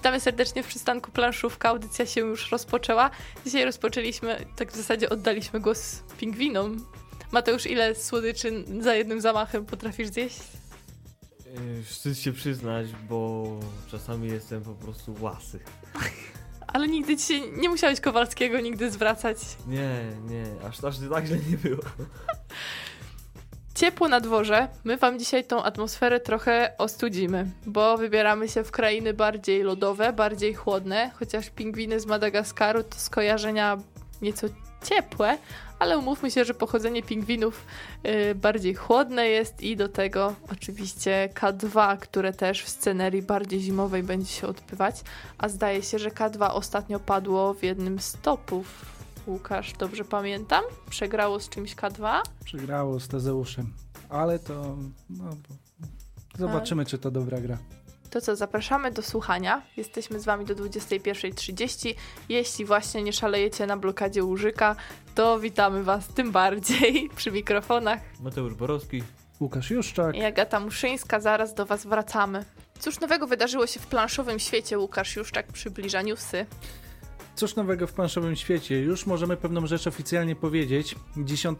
Witamy serdecznie w przystanku Planszówka. Audycja się już rozpoczęła. Dzisiaj rozpoczęliśmy, tak w zasadzie oddaliśmy głos pingwinom. Mateusz, ile słodyczy za jednym zamachem potrafisz zjeść? Yy, Wstyd się przyznać, bo czasami jestem po prostu łasy. Ale nigdy ci się nie musiałeś Kowalskiego nigdy zwracać. Nie, nie, aż, aż tak źle nie było. Ciepło na dworze. My wam dzisiaj tą atmosferę trochę ostudzimy, bo wybieramy się w krainy bardziej lodowe, bardziej chłodne, chociaż pingwiny z Madagaskaru to skojarzenia nieco ciepłe, ale umówmy się, że pochodzenie pingwinów y, bardziej chłodne jest i do tego oczywiście K2, które też w scenerii bardziej zimowej będzie się odbywać, a zdaje się, że K2 ostatnio padło w jednym z topów. Łukasz, dobrze pamiętam? Przegrało z czymś K2? Przegrało z Tezeuszem, ale to no, zobaczymy, czy to dobra gra. To co, zapraszamy do słuchania. Jesteśmy z Wami do 21.30. Jeśli właśnie nie szalejecie na blokadzie Łużyka, to witamy Was tym bardziej przy mikrofonach. Mateusz Borowski. Łukasz Juszczak. I Agata Muszyńska, zaraz do Was wracamy. Cóż nowego wydarzyło się w planszowym świecie? Łukasz Juszczak przybliża newsy. Cóż nowego w planszowym świecie? Już możemy pewną rzecz oficjalnie powiedzieć. 10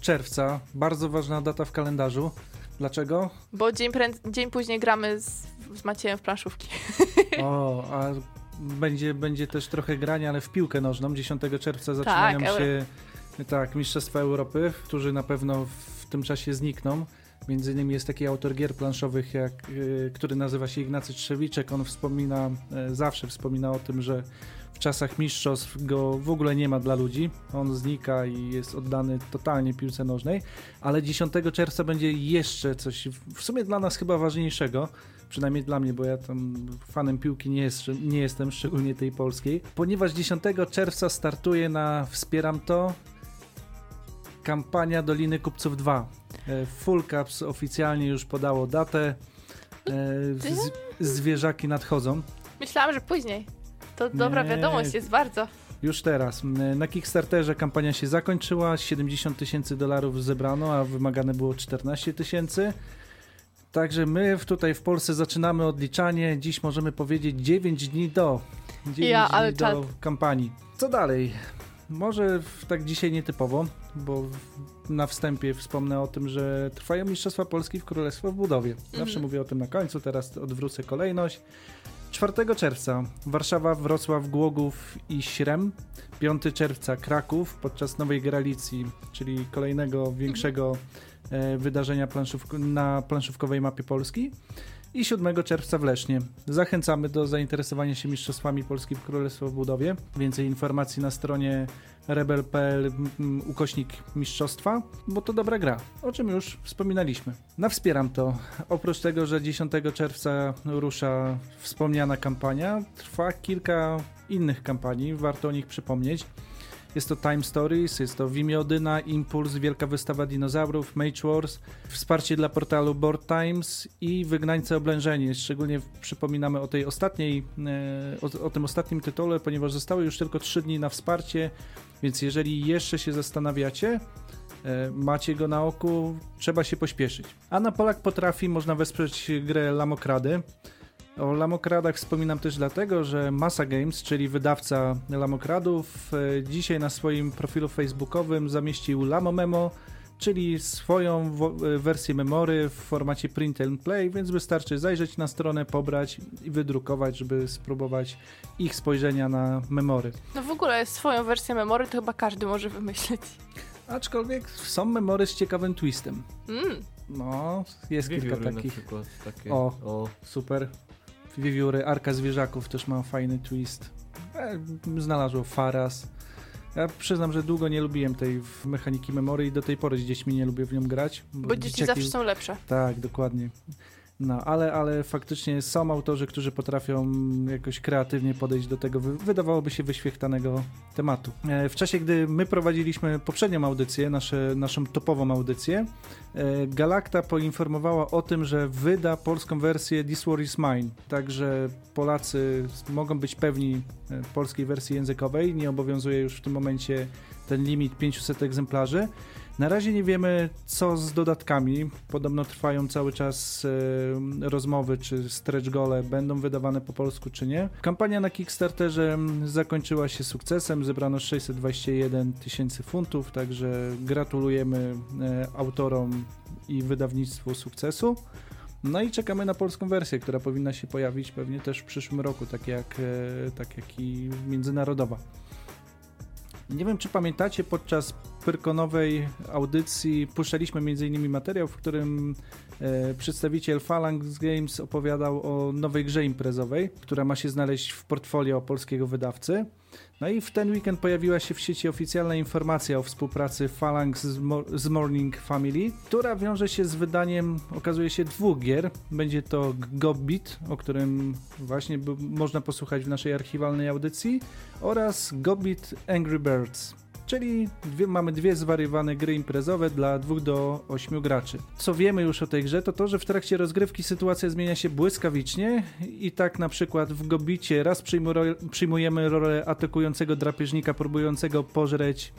czerwca, bardzo ważna data w kalendarzu. Dlaczego? Bo dzień, dzień później gramy z, z Maciejem w planszówki. O, a będzie, będzie też trochę grania, ale w piłkę nożną. 10 czerwca zaczynają Tak, się tak, Mistrzostwa Europy, którzy na pewno w tym czasie znikną. Między innymi jest taki autor gier planszowych, jak, y, który nazywa się Ignacy Trzewiczek. On wspomina, y, zawsze wspomina o tym, że czasach mistrzostw go w ogóle nie ma dla ludzi. On znika i jest oddany totalnie piłce nożnej. Ale 10 czerwca będzie jeszcze coś, w sumie dla nas chyba ważniejszego przynajmniej dla mnie, bo ja tam fanem piłki nie, jest, nie jestem, szczególnie tej polskiej, ponieważ 10 czerwca startuje na Wspieram to kampania Doliny Kupców 2. E, Full Caps oficjalnie już podało datę. E, z, zwierzaki nadchodzą. Myślałam, że później. To dobra wiadomość jest bardzo. Już teraz. Na Kickstarterze kampania się zakończyła, 70 tysięcy dolarów zebrano, a wymagane było 14 tysięcy. Także my tutaj w Polsce zaczynamy odliczanie. Dziś możemy powiedzieć 9 dni do. 9 Ja, dni do czad. kampanii. Co dalej? Może tak dzisiaj nietypowo, bo na wstępie wspomnę o tym, że trwają Mistrzostwa Polski w Królestwo w Budowie. Zawsze Mhm. mówię o tym na końcu, teraz odwrócę kolejność. 4 czerwca Warszawa, Wrocław, Głogów i Śrem. 5 czerwca Kraków podczas Nowej Gralicji, czyli kolejnego większego e, wydarzenia planszówk- na planszówkowej mapie Polski. I 7 czerwca w Lesznie. Zachęcamy do zainteresowania się Mistrzostwami Polski w Królestwo w Budowie. Więcej informacji na stronie rebel.pl ukośnik mistrzostwa, bo to dobra gra, o czym już wspominaliśmy. Na wspieram to. Oprócz tego, że 10 czerwca rusza wspomniana kampania, trwa kilka innych kampanii, warto o nich przypomnieć. Jest to Time Stories, jest to Wimie Odyna, Impuls, Wielka Wystawa Dinozaurów, Mage Wars, wsparcie dla portalu Board Times i Wygnańcy Oblężeni. Szczególnie przypominamy o tej ostatniej, e, o, o tym ostatnim tytule, ponieważ zostały już tylko 3 dni na wsparcie, więc jeżeli jeszcze się zastanawiacie, e, macie go na oku, trzeba się pośpieszyć. A na Polak potrafi można wesprzeć grę Lamokrady. O Lamokradach wspominam też dlatego, że Masa Games, czyli wydawca Lamokradów, e, dzisiaj na swoim profilu facebookowym zamieścił Lamo Memo, czyli swoją wo- wersję memory w formacie print and play, więc wystarczy zajrzeć na stronę, pobrać i wydrukować, żeby spróbować ich spojrzenia na memory. No w ogóle swoją wersję memory to chyba każdy może wymyślić. Aczkolwiek są memory z ciekawym twistem. Mm. No, jest kilka Wiewióry na takich. przykład. Takie. O. o. Super. Wiewióry, Arka Zwierzaków też ma fajny twist. E, znalazło Faras. Ja przyznam, że długo nie lubiłem tej mechaniki memory i do tej pory z dziećmi nie lubię w nią grać. Bo dzieci dzieciaki- zawsze są lepsze. Tak, dokładnie. No, ale, ale faktycznie są autorzy, którzy potrafią jakoś kreatywnie podejść do tego, wy- wydawałoby się wyświechtanego tematu. E, W czasie, gdy my prowadziliśmy poprzednią audycję, nasze, naszą topową audycję, e, Galacta poinformowała o tym, że wyda polską wersję This War is Mine. Także Polacy mogą być pewni e, polskiej wersji językowej. Nie obowiązuje już w tym momencie ten limit 500 egzemplarzy. Na razie nie wiemy, co z dodatkami. Podobno trwają cały czas e, rozmowy, czy stretch gole będą wydawane po polsku, czy nie. Kampania na Kickstarterze zakończyła się sukcesem. Zebrano 621 tysięcy funtów, także gratulujemy e, autorom i wydawnictwu sukcesu. No i czekamy na polską wersję, która powinna się pojawić pewnie też w przyszłym roku, tak jak, e, tak jak i międzynarodowa. Nie wiem, czy pamiętacie, podczas Pyrkonowej audycji puszczaliśmy m.in. materiał, w którym e, przedstawiciel Phalanx Games opowiadał o nowej grze imprezowej, która ma się znaleźć w portfolio polskiego wydawcy. No i w ten weekend pojawiła się w sieci oficjalna informacja o współpracy Phalanx z, Mo z Morning Family, która wiąże się z wydaniem, okazuje się, dwóch gier. Będzie to Gobbit, o którym właśnie można posłuchać w naszej archiwalnej audycji, oraz Gobbit Angry Birds czyli dwie, mamy dwie zwariowane gry imprezowe dla 2 do 8 graczy. Co wiemy już o tej grze, to to, że w trakcie rozgrywki sytuacja zmienia się błyskawicznie i tak na przykład w Gobicie raz przyjmujemy rolę atakującego drapieżnika próbującego pożreć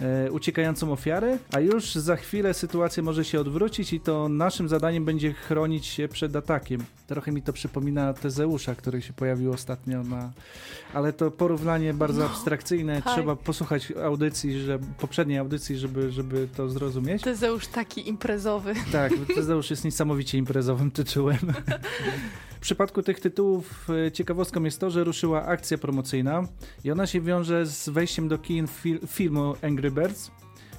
e, uciekającą ofiarę, a już za chwilę sytuacja może się odwrócić i to naszym zadaniem będzie chronić się przed atakiem. Trochę mi to przypomina Tezeusza, który się pojawił ostatnio na... Ale to porównanie bardzo no, abstrakcyjne. Tak. Trzeba posłuchać audycji, że, poprzedniej audycji, żeby, żeby to zrozumieć. Tezeusz taki imprezowy. Tak, Tezeusz jest niesamowicie imprezowym tytułem. W przypadku tych tytułów e, ciekawostką jest to, że ruszyła akcja promocyjna i ona się wiąże z wejściem do kin fil filmu Angry Birds.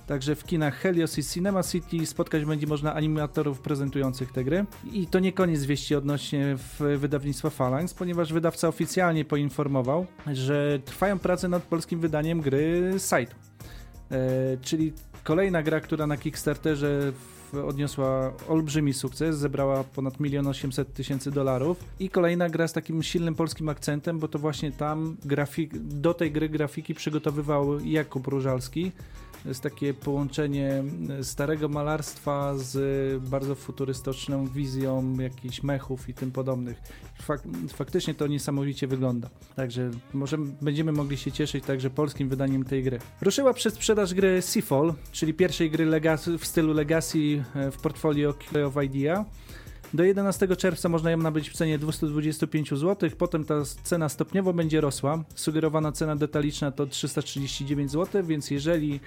Także w kinach Helios i Cinema City spotkać będzie można animatorów prezentujących te gry. I to nie koniec wieści odnośnie wydawnictwa Phalanx, ponieważ wydawca oficjalnie poinformował, że trwają prace nad polskim wydaniem gry Side. E, czyli kolejna gra, która na Kickstarterze odniosła olbrzymi sukces, zebrała ponad 1 800 tysięcy dolarów. I kolejna gra z takim silnym polskim akcentem, bo to właśnie tam grafik, do tej gry grafiki przygotowywał Jakub Różalski, jest takie połączenie starego malarstwa z bardzo futurystyczną wizją jakichś mechów i tym podobnych. Fak faktycznie to niesamowicie wygląda. Także może będziemy mogli się cieszyć także polskim wydaniem tej gry. Ruszyła przez sprzedaż gry Seafall, czyli pierwszej gry w stylu Legacy e, w portfolio of Idea. Do 11 czerwca można ją nabyć w cenie 225 zł, potem ta cena stopniowo będzie rosła. Sugerowana cena detaliczna to 339 zł, więc jeżeli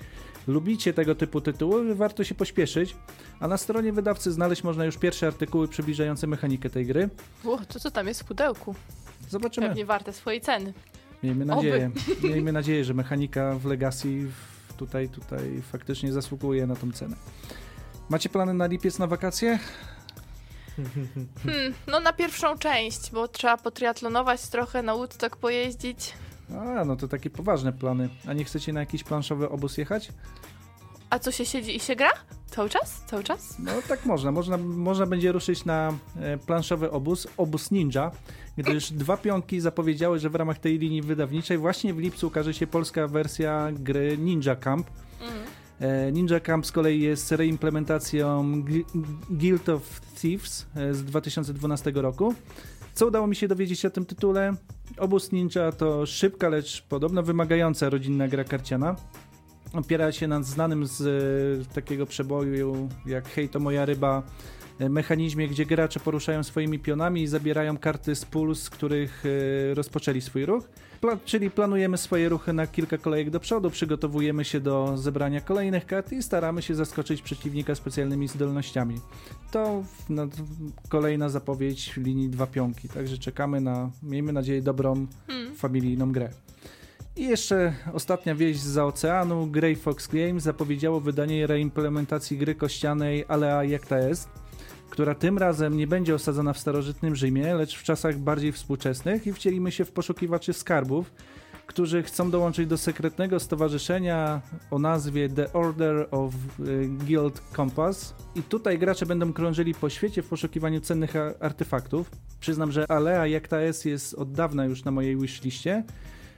lubicie tego typu tytuły, warto się pośpieszyć. A na stronie wydawcy znaleźć można już pierwsze artykuły przybliżające mechanikę tej gry. O, to co tam jest w pudełku? Zobaczymy. Pewnie warte swojej ceny. Miejmy nadzieję. Oby. Miejmy nadzieję, że mechanika w Legacy tutaj, tutaj faktycznie zasługuje na tą cenę. Macie plany na lipiec na wakacje? Hmm, no na pierwszą część, bo trzeba potriatlonować trochę, na Woodstock pojeździć. A, no to takie poważne plany. A nie chcecie na jakiś planszowy obóz jechać? A co się siedzi i się gra? Cały czas? Cały czas? No tak można. Można, można będzie ruszyć na e, planszowy obóz, obóz ninja, gdyż dwa pionki zapowiedziały, że w ramach tej linii wydawniczej właśnie w lipcu ukaże się polska wersja gry Ninja Camp. Mhm. E, Ninja Camp z kolei jest reimplementacją Guild of Thieves e, z 2012 roku. Co udało mi się dowiedzieć o tym tytule? Obóz Ninja to szybka, lecz podobno wymagająca rodzinna gra karciana. Opiera się na znanym z e, takiego przeboju jak Hej to moja ryba mechanizmie, gdzie gracze poruszają swoimi pionami i zabierają karty z pól, z których rozpoczęli swój ruch czyli planujemy swoje ruchy na kilka kolejek do przodu, przygotowujemy się do zebrania kolejnych kart i staramy się zaskoczyć przeciwnika specjalnymi zdolnościami. To no, kolejna zapowiedź linii dwa pionki, także czekamy na, miejmy nadzieję, dobrą hmm. familijną grę. I jeszcze ostatnia wieść z oceanu. Grey Fox Games zapowiedziało wydanie reimplementacji gry kościanej Alea jak ta jest która tym razem nie będzie osadzona w starożytnym Rzymie, lecz w czasach bardziej współczesnych i wcielimy się w poszukiwaczy skarbów, którzy chcą dołączyć do sekretnego stowarzyszenia o nazwie The Order of e, Guild Compass. I tutaj gracze będą krążyli po świecie w poszukiwaniu cennych artefaktów. Przyznam, że Alea jak ta jest, jest od dawna już na mojej wishliście.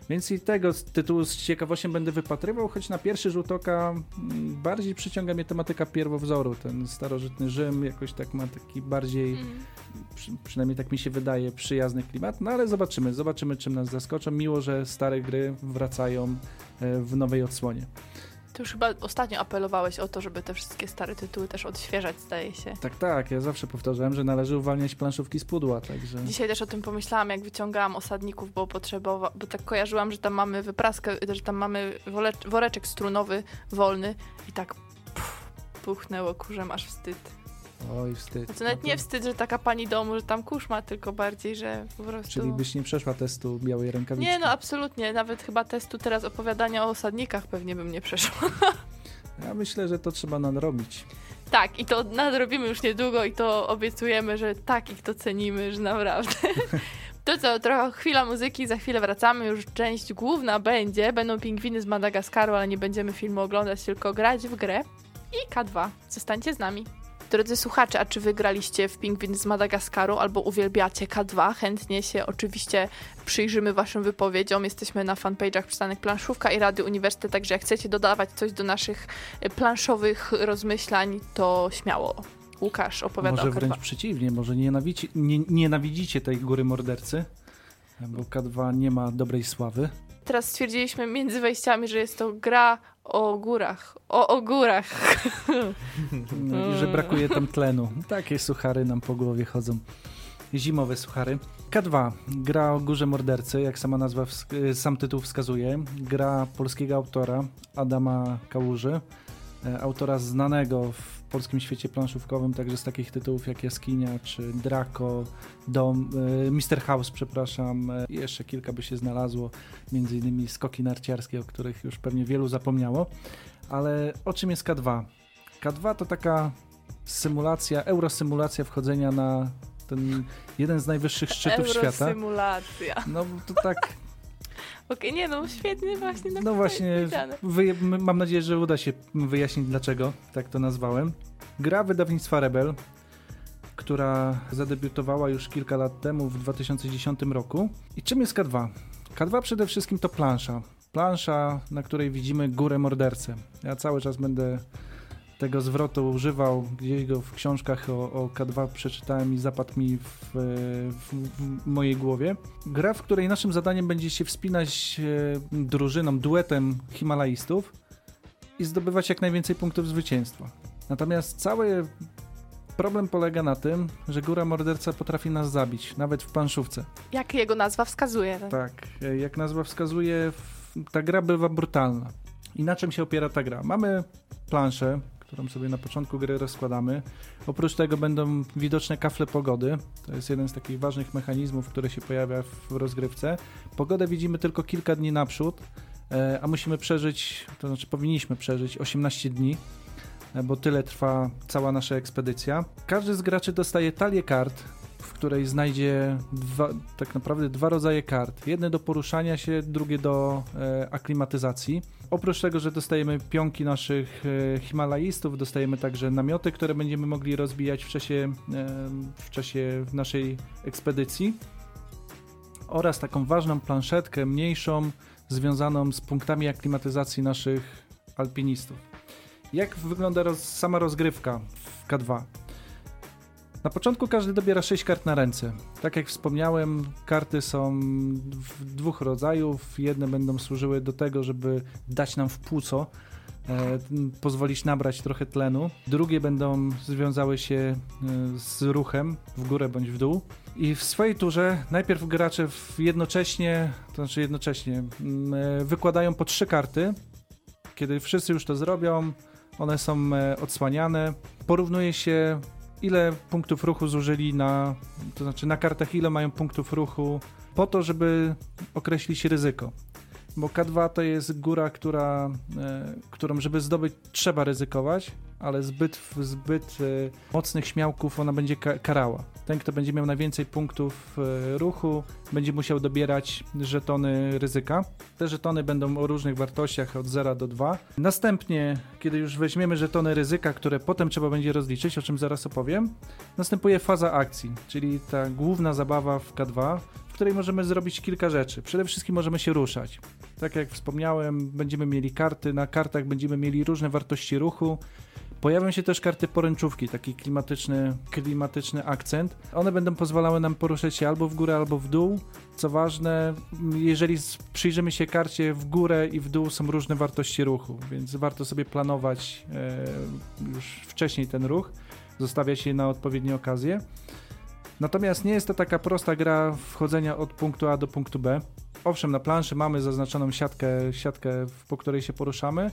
Więc i tego tytułu z ciekawością będę wypatrywał, choć na pierwszy rzut oka mm, bardziej przyciąga mnie tematyka pierwowzoru. Ten starożytny Rzym jakoś tak ma taki bardziej, mm. przy, przynajmniej tak mi się wydaje, przyjazny klimat. No ale zobaczymy, zobaczymy czym nas zaskoczą. Miło, że stare gry wracają e, w nowej odsłonie. Ty już chyba ostatnio apelowałeś o to, żeby te wszystkie stare tytuły też odświeżać, zdaje się. Tak, tak, ja zawsze powtarzałem, że należy uwalniać planszówki z pudła, także... Dzisiaj też o tym pomyślałam, jak wyciągałam osadników, bo potrzebowa... bo tak kojarzyłam, że tam mamy wypraskę, że tam mamy woreczek strunowy wolny i tak pff, puchnęło kurzem aż wstyd. Oj, wstyd. Znaczy nawet No to- nie wstyd, że taka pani domu, że tam kurz ma, tylko bardziej, że po prostu... Czyli byś nie przeszła testu białej rękawiczki. Nie, no absolutnie. Nawet chyba testu teraz opowiadania o osadnikach pewnie bym nie przeszła. Ja myślę, że to trzeba nadrobić. Tak, i to nadrobimy już niedługo i to obiecujemy, że tak ich to cenimy, że naprawdę. To co, trochę chwila muzyki, za chwilę wracamy, już część główna będzie, będą pingwiny z Madagaskaru, ale nie będziemy filmu oglądać, tylko grać w grę. I K2, zostańcie z nami. Drodzy słuchacze, a czy wygraliście w Pingwin z Madagaskaru albo uwielbiacie K2? Chętnie się oczywiście przyjrzymy waszym wypowiedziom. Jesteśmy na fanpage'ach Przystanek Planszówka i Radio Uniwersytet, także jak chcecie dodawać coś do naszych e, planszowych rozmyślań, to śmiało. Łukasz opowiada Może wręcz K2. przeciwnie, może nienawici, nie, nienawidzicie tej góry mordercy, bo K2 nie ma dobrej sławy. Teraz stwierdziliśmy między wejściami, że jest to gra o górach. O, o górach. No I że brakuje tam tlenu. Takie suchary nam po głowie chodzą. Zimowe suchary. K2. Gra o górze mordercy, jak sama nazwa, wsk- sam tytuł wskazuje. Gra polskiego autora Adama Kałuży. e, Autora znanego w polskim świecie planszówkowym, także z takich tytułów jak Jaskinia czy Draco, Dom, e, Mr. House, przepraszam. e, jeszcze kilka by się znalazło, między innymi skoki narciarskie, o których już pewnie wielu zapomniało. Ale o czym jest K2? K2 to taka symulacja, eurosymulacja wchodzenia na ten jeden z najwyższych szczytów świata. Eurosymulacja. No to tak, Okej, nie no, świetnie właśnie. no właśnie, powiedziane. wyje, mam nadzieję, że uda się wyjaśnić dlaczego tak to nazwałem. Gra wydawnictwa Rebel, która zadebiutowała już kilka lat temu w 2010 roku. I czym jest K2? K2 przede wszystkim to plansza. Plansza, na której widzimy górę mordercę. Ja cały czas będę tego zwrotu używał, gdzieś go w książkach o, o K2 przeczytałem i zapadł mi w, w, w mojej głowie. Gra, w której naszym zadaniem będzie się wspinać e, drużyną, duetem Himalajstów i zdobywać jak najwięcej punktów zwycięstwa. Natomiast cały problem polega na tym, że góra morderca potrafi nas zabić, nawet w planszówce. Jak jego nazwa wskazuje. Tak, e, jak nazwa wskazuje, ta gra bywa brutalna. I na czym się opiera ta gra? Mamy planszę, którą sobie na początku gry rozkładamy. Oprócz tego będą widoczne kafle pogody. To jest jeden z takich ważnych mechanizmów, który się pojawia w rozgrywce. Pogodę widzimy tylko kilka dni naprzód, e, a musimy przeżyć, to znaczy powinniśmy przeżyć 18 dni, e, bo tyle trwa cała nasza ekspedycja. Każdy z graczy dostaje talię kart, w której znajdzie dwa, tak naprawdę dwa rodzaje kart. Jedne do poruszania się, drugie do e, aklimatyzacji. Oprócz tego, że dostajemy pionki naszych e, Himalajistów, dostajemy także namioty, które będziemy mogli rozbijać w czasie, e, w czasie naszej ekspedycji. Oraz taką ważną planszetkę, mniejszą, związaną z punktami aklimatyzacji naszych alpinistów. Jak wygląda roz, sama rozgrywka w K2? Na początku każdy dobiera 6 kart na ręce. Tak jak wspomniałem, karty są w dwóch rodzajów. Jedne będą służyły do tego, żeby dać nam w płuco, e, pozwolić nabrać trochę tlenu. Drugie będą związały się e, z ruchem w górę bądź w dół. I w swojej turze najpierw gracze jednocześnie, to znaczy jednocześnie, m, e, wykładają po trzy karty. Kiedy wszyscy już to zrobią, one są e, odsłaniane. Porównuje się ile punktów ruchu zużyli na, to znaczy na kartach ile mają punktów ruchu po to, żeby określić ryzyko. Bo K2 to jest góra, która, e, którą żeby zdobyć trzeba ryzykować, ale zbyt, zbyt e, mocnych śmiałków ona będzie ka karała. Ten, kto będzie miał najwięcej punktów e, ruchu, będzie musiał dobierać żetony ryzyka. Te żetony będą o różnych wartościach od 0 do 2. Następnie, kiedy już weźmiemy żetony ryzyka, które potem trzeba będzie rozliczyć, o czym zaraz opowiem, następuje faza akcji, czyli ta główna zabawa w K2, w której możemy zrobić kilka rzeczy. Przede wszystkim możemy się ruszać. Tak jak wspomniałem, będziemy mieli karty, na kartach będziemy mieli różne wartości ruchu. Pojawią się też karty poręczówki, taki klimatyczny, klimatyczny akcent. One będą pozwalały nam poruszać się albo w górę, albo w dół. Co ważne, jeżeli przyjrzymy się karcie w górę i w dół są różne wartości ruchu, więc warto sobie planować e, już wcześniej ten ruch, zostawia się na odpowiednie okazje. Natomiast nie jest to taka prosta gra wchodzenia od punktu A do punktu B. Owszem, na planszy mamy zaznaczoną siatkę, siatkę po której się poruszamy,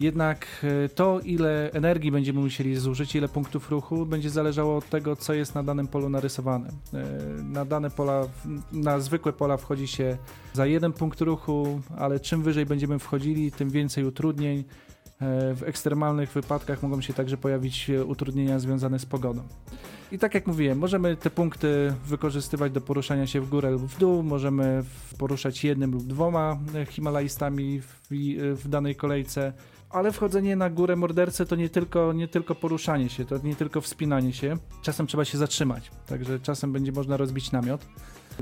jednak e, to, ile energii będziemy musieli zużyć, ile punktów ruchu, będzie zależało od tego, co jest na danym polu narysowane. E, na dane pola, na zwykłe pola wchodzi się za jeden punkt ruchu, ale czym wyżej będziemy wchodzili, tym więcej utrudnień. E, w ekstremalnych wypadkach mogą się także pojawić utrudnienia związane z pogodą. I tak jak mówiłem, możemy te punkty wykorzystywać do poruszania się w górę lub w dół, możemy poruszać jednym lub dwoma Himalajstami w, w danej kolejce ale wchodzenie na górę mordercy to nie tylko, nie tylko poruszanie się, to nie tylko wspinanie się. Czasem trzeba się zatrzymać, także czasem będzie można rozbić namiot.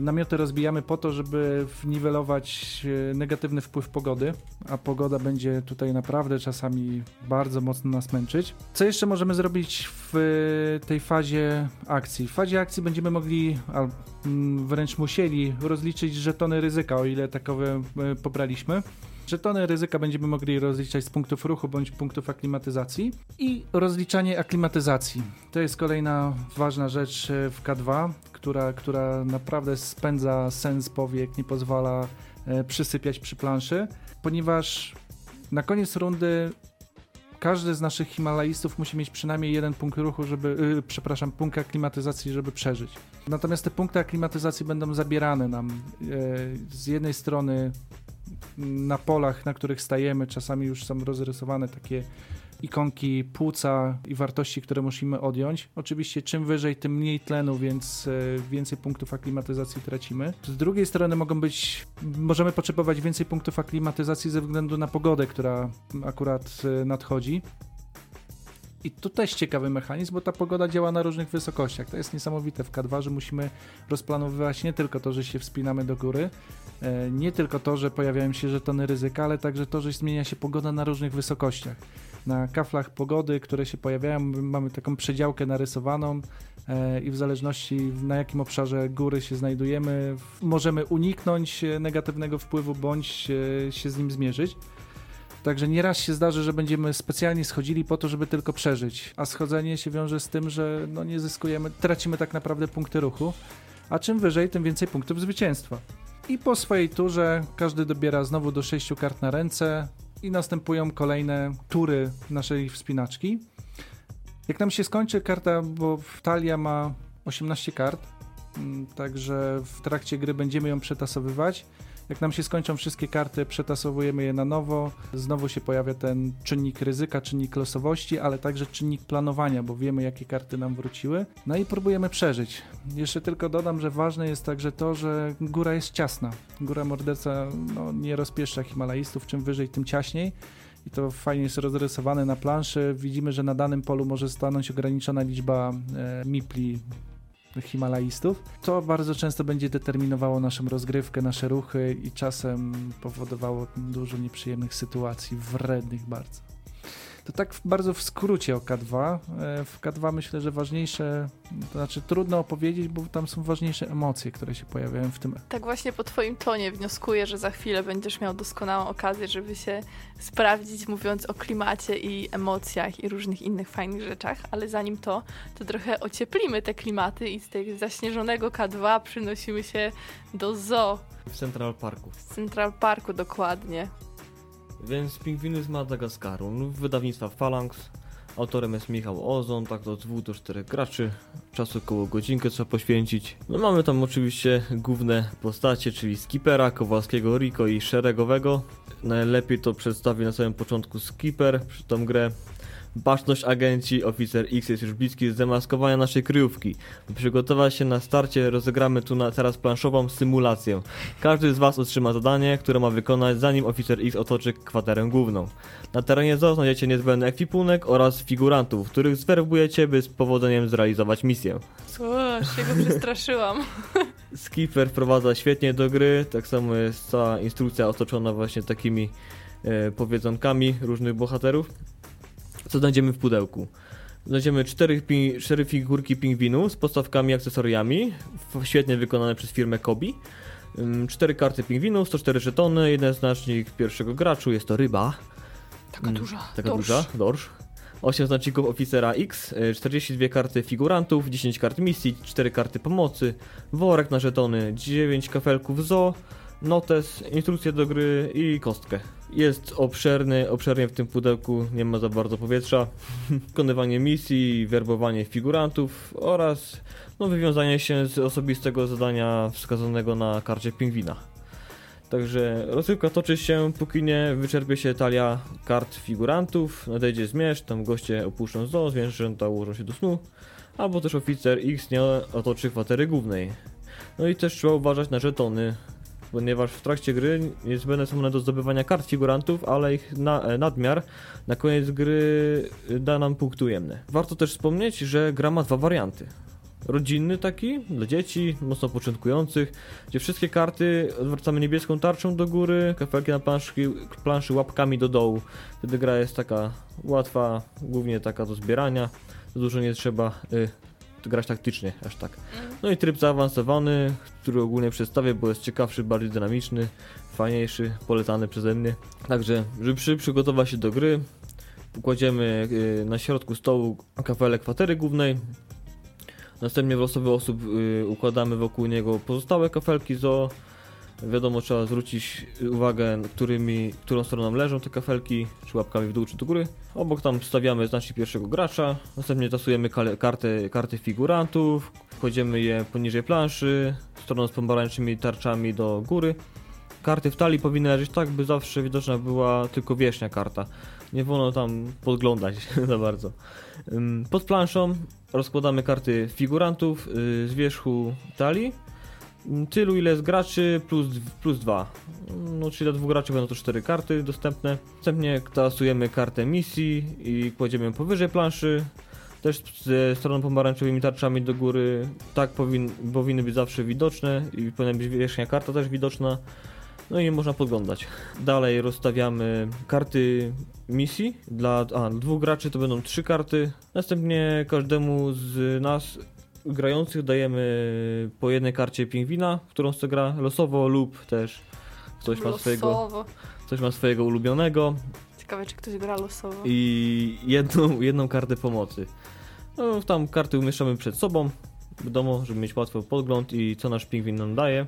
Namioty rozbijamy po to, żeby niwelować e, negatywny wpływ pogody, a pogoda będzie tutaj naprawdę czasami bardzo mocno nas męczyć. Co jeszcze możemy zrobić w tej fazie akcji? W fazie akcji będziemy mogli, a mm, wręcz musieli, rozliczyć żetony ryzyka, o ile takowe e, pobraliśmy. Żetony ryzyka będziemy mogli rozliczać z punktów ruchu bądź punktów aklimatyzacji i rozliczanie aklimatyzacji. To jest kolejna ważna rzecz e, w K2, która, która naprawdę spędza sens powiek, nie pozwala e, przysypiać przy planszy, ponieważ na koniec rundy każdy z naszych Himalajstów musi mieć przynajmniej jeden punkt ruchu, żeby, yy, przepraszam, punkt aklimatyzacji, żeby przeżyć. Natomiast te punkty aklimatyzacji będą zabierane nam yy, z jednej strony na polach, na których stajemy, czasami już są rozrysowane takie ikonki płuca i wartości, które musimy odjąć. Oczywiście czym wyżej, tym mniej tlenu, więc e, więcej punktów aklimatyzacji tracimy. Z drugiej strony mogą być, możemy potrzebować więcej punktów aklimatyzacji ze względu na pogodę, która akurat e, nadchodzi. I to też ciekawy mechanizm, bo ta pogoda działa na różnych wysokościach. To jest niesamowite w K2, że musimy rozplanowywać nie tylko to, że się wspinamy do góry, e, nie tylko to, że pojawiają się żetony ryzyka, ale także to, że zmienia się pogoda na różnych wysokościach. Na kaflach pogody, które się pojawiają, mamy taką przedziałkę narysowaną e, i w zależności na jakim obszarze góry się znajdujemy, możemy uniknąć negatywnego wpływu bądź się z nim zmierzyć. Także nieraz się zdarzy, że będziemy specjalnie schodzili po to, żeby tylko przeżyć, a schodzenie się wiąże z tym, że no nie zyskujemy, tracimy tak naprawdę punkty ruchu, a czym wyżej, tym więcej punktów zwycięstwa. I po swojej turze każdy dobiera znowu do 6 kart na ręce i następują kolejne tury naszej wspinaczki. Jak nam się skończy karta, bo talia ma 18 kart, mm, także w trakcie gry będziemy ją przetasowywać jak nam się skończą wszystkie karty, przetasowujemy je na nowo. Znowu się pojawia ten czynnik ryzyka, czynnik losowości, ale także czynnik planowania, bo wiemy, jakie karty nam wróciły. No i próbujemy przeżyć. Jeszcze tylko dodam, że ważne jest także to, że góra jest ciasna. Góra morderca no, nie rozpieszcza Himalajstów, czym wyżej, tym ciaśniej i to fajnie jest rozrysowane na planszy. Widzimy, że na danym polu może stanąć ograniczona liczba e, mipli Himalajstów. To bardzo często będzie determinowało naszą rozgrywkę, nasze ruchy i czasem powodowało dużo nieprzyjemnych sytuacji, wrednych bardzo. To tak bardzo w skrócie o K2. E, w K2 myślę, że ważniejsze, to znaczy trudno opowiedzieć, bo tam są ważniejsze emocje, które się pojawiają w tym. Tak właśnie po twoim tonie wnioskuję, że za chwilę będziesz miał doskonałą okazję, żeby się sprawdzić, mówiąc o klimacie i emocjach i różnych innych fajnych rzeczach, ale zanim to, to trochę ocieplimy te klimaty i z tego zaśnieżonego K2 przynosimy się do zoo. W Central Parku. W Central Parku dokładnie. Więc Pingwiny z Madagaskaru, no, wydawnictwa Phalanx. Autorem jest Michał Ozon, tak do 2 do 4 graczy. Czasu około godzinkę trzeba poświęcić. No mamy tam oczywiście główne postacie, czyli Skipera, Kowalskiego, Rico i Szeregowego. Najlepiej to przedstawi na samym początku Skipper przy tą grę. Baczność agenci, oficer X jest już bliski z zamaskowania naszej kryjówki. By przygotować się na starcie, rozegramy tu na teraz planszową symulację. Każdy z Was otrzyma zadanie, które ma wykonać zanim oficer X otoczy kwaterę główną. Na terenie zoo znajdziecie niezbędny ekwipunek oraz figurantów, których zwerbujecie, by z powodzeniem zrealizować misję. O, się go przestraszyłam. Skipper wprowadza świetnie do gry, tak samo jest cała instrukcja otoczona właśnie takimi e, powiedzonkami różnych bohaterów. Co znajdziemy w pudełku? Znajdziemy cztery, cztery figurki pingwinu z podstawkami i akcesoriami, świetnie wykonane przez firmę Kobi. Cztery karty pingwinów, 104 żetony, jeden znacznik pierwszego graczu, jest to ryba. Taka Mm, duża. Taka dorsz. duża, dorsz. 8 znaczników oficera X, y, 42 karty figurantów, 10 kart misji, 4 karty pomocy, worek na żetony, 9 kafelków zo, notes, instrukcje do gry i kostkę. Jest obszerny, obszernie w tym pudełku, nie ma za bardzo powietrza. Wykonywanie misji, werbowanie figurantów oraz no, wywiązanie się z osobistego zadania wskazanego na karcie pingwina. Także rozgrywka toczy się, póki nie wyczerpie się talia kart figurantów, nadejdzie zmierzch, tam goście opuszczą zoo, zwierzęta ułożą się do snu, albo też oficer X nie otoczy kwatery głównej. No i też trzeba uważać na żetony, ponieważ w trakcie gry niezbędne są one do zdobywania kart figurantów, ale ich na, e, nadmiar na koniec gry e, da nam punkty ujemne. Warto też wspomnieć, że gra ma dwa warianty. Rodzinny taki, dla dzieci, mocno początkujących, gdzie wszystkie karty odwracamy niebieską tarczą do góry, kafelki na planszy, planszy łapkami do dołu. Wtedy gra jest taka łatwa, głównie taka do zbierania. Dużo nie trzeba y, grać taktycznie, aż tak. Mm. No i tryb zaawansowany, który ogólnie przedstawię, bo jest ciekawszy, bardziej dynamiczny, fajniejszy, polecany przeze mnie. Także, żeby przy, przygotować się do gry, kładziemy y, na środku stołu kafelek kwatery głównej. Następnie w losowy osób y, układamy wokół niego pozostałe kafelki zo. Wiadomo, trzeba zwrócić uwagę, którymi, którą stroną leżą te kafelki, czy łapkami w dół, czy do góry. Obok tam stawiamy znacznik pierwszego gracza, następnie tasujemy karty, karty figurantów, kładziemy je poniżej planszy, stroną z pomarańczymi tarczami do góry. Karty w talii powinny leżeć tak, by zawsze widoczna była tylko wierzchnia karta. Nie wolno tam podglądać za bardzo. Pod planszą rozkładamy karty figurantów y, z wierzchu talii. Tylu ile jest graczy plus, plus dwa. No, czyli dla dwóch graczy będą to cztery karty dostępne. Następnie tasujemy kartę misji i kładziemy powyżej planszy. Też ze stroną pomarańczowymi tarczami do góry. Tak powin, powinny być zawsze widoczne i powinna być wierzchnia karta też widoczna. No i można podglądać. Dalej rozstawiamy karty misji. Dla a, dwóch graczy to będą trzy karty. Następnie każdemu z nas grających dajemy po jednej karcie pingwina, którą chce gra losowo lub też ktoś ma swojego, ktoś ma swojego ulubionego Ciekawe, czy ktoś gra losowo. i jedną, jedną kartę pomocy. No, tam karty umieszczamy przed sobą, wiadomo, żeby mieć łatwy podgląd i co nasz pingwin nam daje.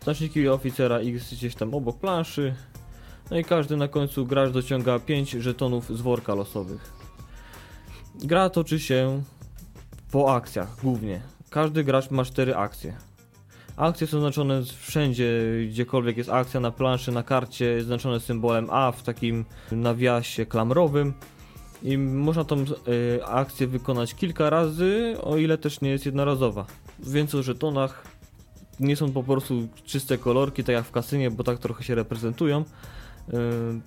Znaczniki oficera X gdzieś tam obok planszy. No i każdy na końcu gracz dociąga 5 żetonów z worka losowych. Gra toczy się po akcjach głównie. Każdy gracz ma 4 akcje. Akcje są znaczone wszędzie, gdziekolwiek jest akcja na planszy, na karcie, jest znaczone symbolem A w takim nawiasie klamrowym. I można tą y, akcję wykonać kilka razy, o ile też nie jest jednorazowa. Więc o żetonach nie są po prostu czyste kolorki, tak jak w kasynie, bo tak trochę się reprezentują. Yy,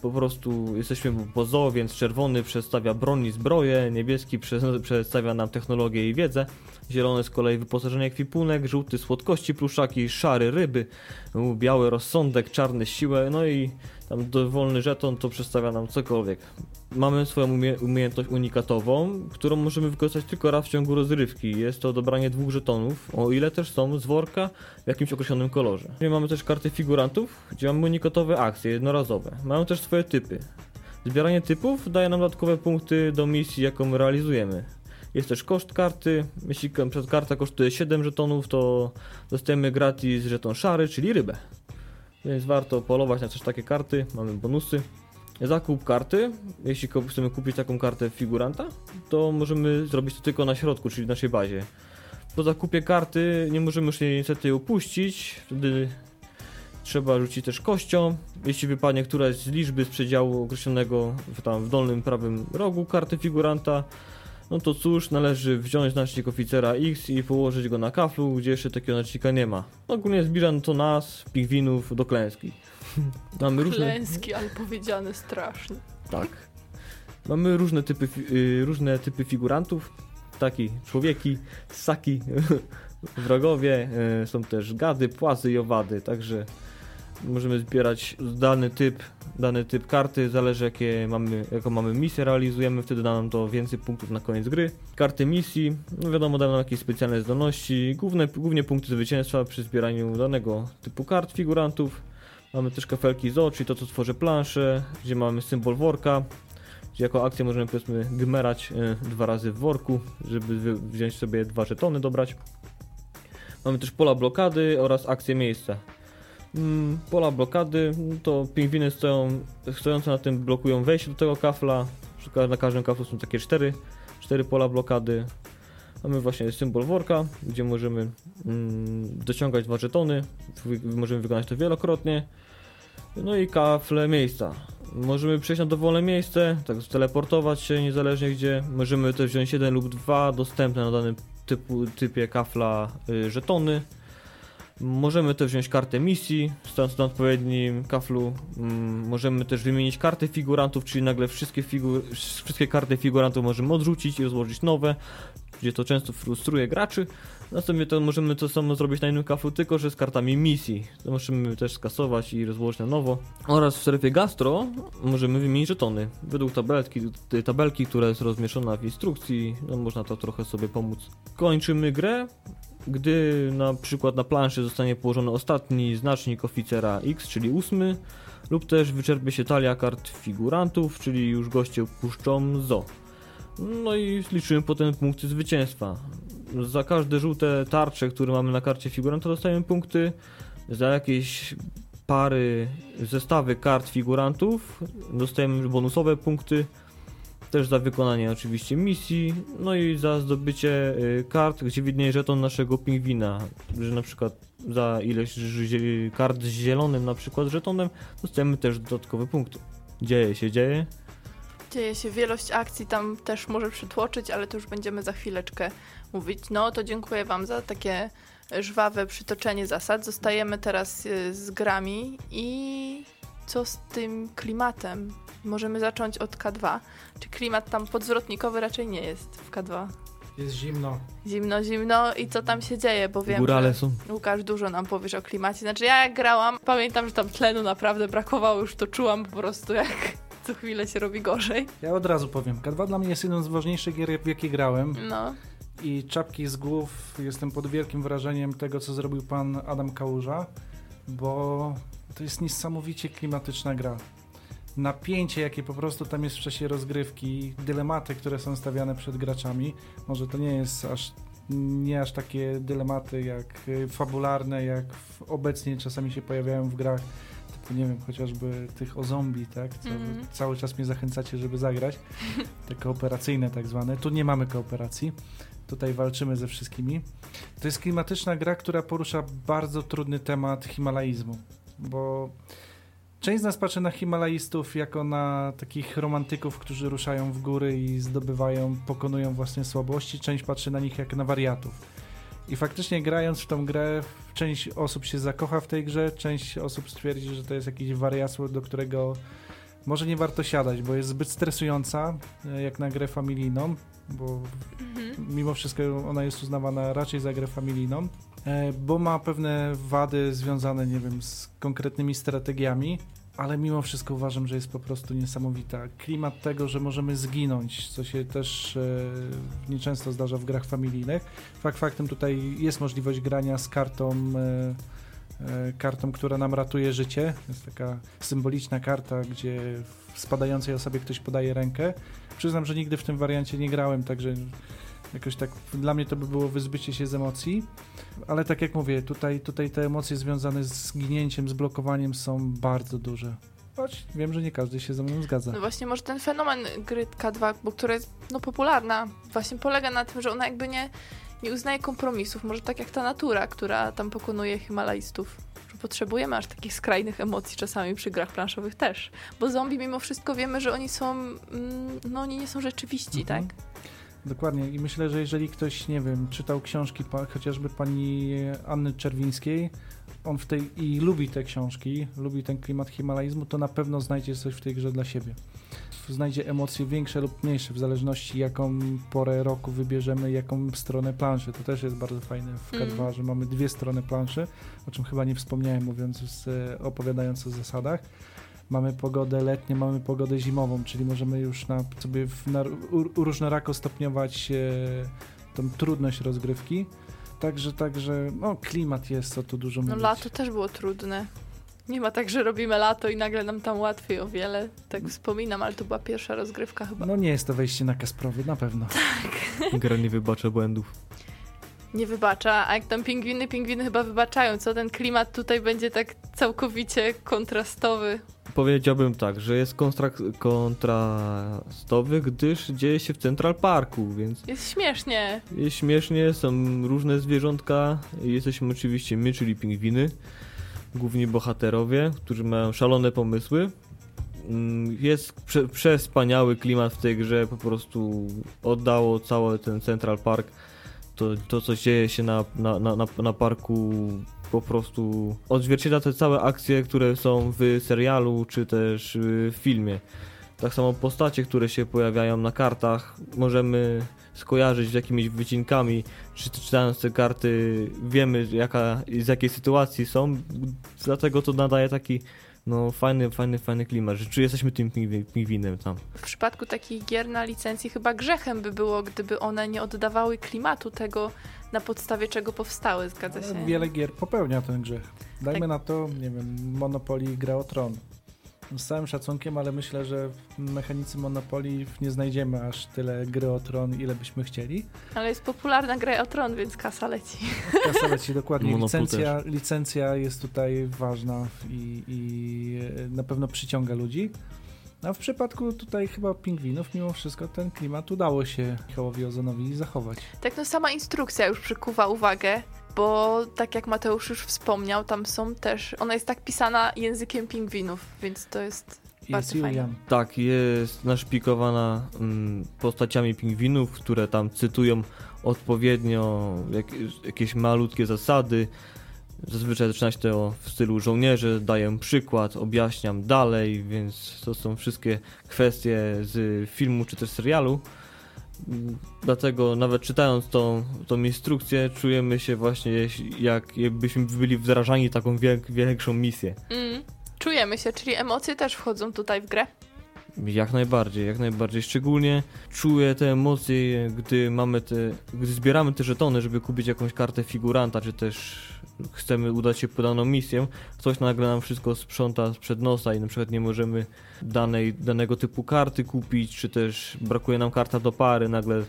Po prostu jesteśmy po zoo, więc czerwony przedstawia broń i zbroję, niebieski prze- przedstawia nam technologię i wiedzę, zielony z kolei wyposażenie ekwipunek, żółty słodkości pluszaki, szary ryby, biały rozsądek, czarny siłę, no i tam dowolny żeton to przedstawia nam cokolwiek. Mamy swoją umie- umiejętność unikatową, którą możemy wykorzystać tylko raz w ciągu rozrywki. Jest to dobranie dwóch żetonów, o ile też są z worka w jakimś określonym kolorze. Mamy też karty figurantów, gdzie mamy unikatowe akcje jednorazowe. Mają też swoje typy. Zbieranie typów daje nam dodatkowe punkty do misji, jaką realizujemy. Jest też koszt karty. Jeśli karta kosztuje 7 żetonów, to dostajemy gratis żeton szary, czyli rybę. Więc warto polować na też takie karty, mamy bonusy. Zakup karty. Jeśli chcemy kupić taką kartę figuranta, to możemy zrobić to tylko na środku, czyli w naszej bazie. Po zakupie karty nie możemy już jej niestety upuścić, wtedy trzeba rzucić też kością. Jeśli wypadnie któraś z liczby z przedziału określonego w, tam w dolnym prawym rogu karty figuranta, no to cóż, należy wziąć znacznik oficera X i położyć go na kaflu, gdzie jeszcze takiego znacznika nie ma. Ogólnie zbliża to nas, pingwinów, do klęski. Mamy różne... Klęski, ale powiedziane strasznie. Tak. Mamy różne typy, fi- y, różne typy figurantów. Taki człowieki, ssaki, wrogowie, y, są też gady, płazy i owady, także Możemy zbierać dany typ, dany typ karty, zależy jakie mamy, jaką mamy misję realizujemy, wtedy da nam to więcej punktów na koniec gry. Karty misji, no wiadomo, dają nam jakieś specjalne zdolności, główne, głównie punkty zwycięstwa przy zbieraniu danego typu kart figurantów. Mamy też kafelki z czyli to co tworzy planszę, gdzie mamy symbol worka, gdzie jako akcję możemy powiedzmy gmerać e, dwa razy w worku, żeby wziąć sobie dwa żetony, dobrać. Mamy też pola blokady oraz akcję miejsca. Mm, pola blokady to pingwiny stoją, stojące na tym blokują wejście do tego kafla. Na każdym kaflu są takie cztery, cztery pola blokady. Mamy właśnie symbol worka, gdzie możemy mm, dociągać dwa żetony. Możemy wykonać to wielokrotnie. No i kafle miejsca. Możemy przejść na dowolne miejsce, tak teleportować się niezależnie gdzie. Możemy też wziąć jeden lub dwa dostępne na danym typu, typie kafla y, żetony. Możemy też wziąć kartę misji, stojąc na odpowiednim kaflu. Mm, możemy też wymienić karty figurantów, czyli nagle wszystkie, wszystkie karty figurantów możemy odrzucić i rozłożyć nowe, gdzie to często frustruje graczy. Następnie to możemy to samo zrobić na innym kaflu, tylko że z kartami misji. To możemy też skasować i rozłożyć na nowo. Oraz w strefie gastro możemy wymienić żetony. Według tabelki, tabelki, która jest rozmieszczona w instrukcji, no można to trochę sobie pomóc. Kończymy grę, gdy na przykład na planszy zostanie położony ostatni znacznik oficera X, czyli ósmy, lub też wyczerpie się talia kart figurantów, czyli już goście puszczą ZO. No i liczymy potem punkty zwycięstwa. Za każde żółte tarcze, które mamy na karcie figuranta dostajemy punkty. Za jakieś pary, zestawy kart figurantów dostajemy bonusowe punkty. Też za wykonanie oczywiście misji, no i za zdobycie y, kart, gdzie widnieje żeton naszego pingwina, że na przykład za ileś kart z zielonym na przykład żetonem dostajemy też dodatkowe punkty. Dzieje się, dzieje. Dzieje się wielość akcji, tam też może przytłoczyć, ale to już będziemy za chwileczkę mówić. No to dziękuję Wam za takie żwawe przytoczenie zasad. Zostajemy teraz y, z grami i co z tym klimatem? Możemy zacząć od K2. Czy klimat tam podzwrotnikowy raczej nie jest w K2? Jest zimno. Zimno, zimno i co tam się dzieje, bo wiem, Górale że są. Łukasz dużo nam powiesz o klimacie. Znaczy ja jak grałam, pamiętam, że tam tlenu naprawdę brakowało, już to czułam po prostu jak co chwilę się robi gorzej. Ja od razu powiem. K2 dla mnie jest jedną z ważniejszych gier, w jakie grałem. No, I czapki z głów jestem pod wielkim wrażeniem tego, co zrobił pan Adam Kałuża, bo to jest niesamowicie klimatyczna gra. Napięcie, jakie po prostu tam jest w czasie rozgrywki, dylematy, które są stawiane przed graczami. Może to nie jest aż nie aż takie dylematy jak y, fabularne, jak obecnie czasami się pojawiają w grach, typu nie wiem, chociażby tych o zombie, tak? Co Mhm. Cały czas mnie zachęcacie, żeby zagrać. Te kooperacyjne tak zwane. Tu nie mamy kooperacji. Tutaj walczymy ze wszystkimi. To jest klimatyczna gra, która porusza bardzo trudny temat himalaizmu, bo część z nas patrzy na himalaistów jako na takich romantyków, którzy ruszają w góry i zdobywają, pokonują własne słabości. Część patrzy na nich jak na wariatów. I faktycznie grając w tą grę, część osób się zakocha w tej grze, część osób stwierdzi, że to jest jakieś wariactwo, do którego może nie warto siadać, bo jest zbyt stresująca, e, jak na grę familijną, bo mimo wszystko ona jest uznawana raczej za grę familijną, e, bo ma pewne wady związane, nie wiem, z konkretnymi strategiami, ale mimo wszystko uważam, że jest po prostu niesamowita. Klimat tego, że możemy zginąć, co się też e, nieczęsto zdarza w grach familijnych. Fakt faktem tutaj jest możliwość grania z kartą e, e, kartą, która nam ratuje życie. Jest taka symboliczna karta, gdzie w spadającej osobie ktoś podaje rękę. Przyznam, że nigdy w tym wariancie nie grałem, także jakoś tak dla mnie to by było wyzbycie się z emocji. Ale tak jak mówię, tutaj, tutaj te emocje związane z zginięciem, z blokowaniem są bardzo duże. Choć wiem, że nie każdy się ze mną zgadza. no właśnie może ten fenomen gry K2, bo która jest no, popularna, właśnie polega na tym, że ona jakby nie, nie uznaje kompromisów. Może tak jak ta natura, która tam pokonuje Himalajstów. Potrzebujemy aż takich skrajnych emocji czasami przy grach planszowych też. Bo zombie mimo wszystko wiemy, że oni są, mm, no oni nie są rzeczywiści, Mhm. tak? Dokładnie i myślę, że jeżeli ktoś, nie wiem, czytał książki chociażby pani Anny Czerwińskiej, on w tej i lubi te książki, lubi ten klimat himalaizmu, to na pewno znajdzie coś w tej grze dla siebie. Znajdzie emocje większe lub mniejsze, w zależności jaką porę roku wybierzemy, jaką stronę planszy. To też jest bardzo fajne w K2, Mm. że mamy dwie strony planszy, o czym chyba nie wspomniałem mówiąc, z, opowiadając o zasadach. Mamy pogodę letnią, mamy pogodę zimową, czyli możemy już na, sobie w, na, u, różnorako stopniować e, tą trudność rozgrywki. Także, także, no klimat jest, co tu dużo No mówić. lato też było trudne. Nie ma tak, że robimy lato i nagle nam tam łatwiej o wiele. Tak wspominam, ale to była pierwsza rozgrywka chyba. No nie jest to wejście na Kasprowy, na pewno. Gra nie wybacza błędów. Nie wybacza, a jak tam pingwiny, pingwiny chyba wybaczają, co? Ten klimat tutaj będzie tak całkowicie kontrastowy. Powiedziałbym tak, że jest kontrastowy, gdyż dzieje się w Central Parku, więc Jest śmiesznie. jest śmiesznie, są różne zwierzątka. Jesteśmy oczywiście my, czyli pingwiny, główni bohaterowie, którzy mają szalone pomysły. Mm, Jest prze- przespaniały klimat w tej grze, po prostu oddało cały ten Central Park. To, to co dzieje się na, na, na, na, parku po prostu odzwierciedla te całe akcje, które są w serialu czy też w filmie. Tak samo postacie, które się pojawiają na kartach, możemy skojarzyć z jakimiś wycinkami, czy czytając te karty wiemy jaka, z jakiej sytuacji są, dlatego to nadaje taki no fajny, fajny, fajny klimat, że czy jesteśmy tym pingwi- pingwinem tam. W przypadku takich gier na licencji chyba grzechem by było, gdyby one nie oddawały klimatu tego, na podstawie czego powstały, zgadza się? Ale Wiele gier popełnia ten grzech. Dajmy Tak. na to, nie wiem, Monopoly i Gra o Tron. Z całym szacunkiem, ale myślę, że w mechanicy Monopoly nie znajdziemy aż tyle gry o Tron, ile byśmy chcieli. Ale jest popularna gra o tron, więc kasa leci. Kasa leci dokładnie. Licencja, licencja jest tutaj ważna i, i na pewno przyciąga ludzi. A w przypadku tutaj chyba pingwinów, mimo wszystko ten klimat udało się Michałowi Ozonowi zachować. Tak, no sama instrukcja już przykuwa uwagę, bo tak jak Mateusz już wspomniał, tam są też, ona jest tak pisana językiem pingwinów, więc to jest Jest Bardzo fajne. Julian. Tak, jest naszpikowana mm, postaciami pingwinów, które tam cytują odpowiednio jak, jakieś malutkie zasady. Zazwyczaj zaczyna się to w stylu żołnierze, daję przykład, objaśniam dalej, więc to są wszystkie kwestie z filmu czy też serialu. Dlatego nawet czytając tą, tą instrukcję, czujemy się właśnie jak jakbyśmy byli wdrażani taką wiek, większą misję. Mm, czujemy się, czyli emocje też wchodzą tutaj w grę. Jak najbardziej, jak najbardziej. Szczególnie czuję te emocje, gdy mamy te, gdy zbieramy te żetony, żeby kupić jakąś kartę figuranta, czy też chcemy udać się po daną misję, ktoś nagle nam wszystko sprząta sprzed nosa i na przykład nie możemy danej, danego typu karty kupić, czy też brakuje nam karta do pary, nagle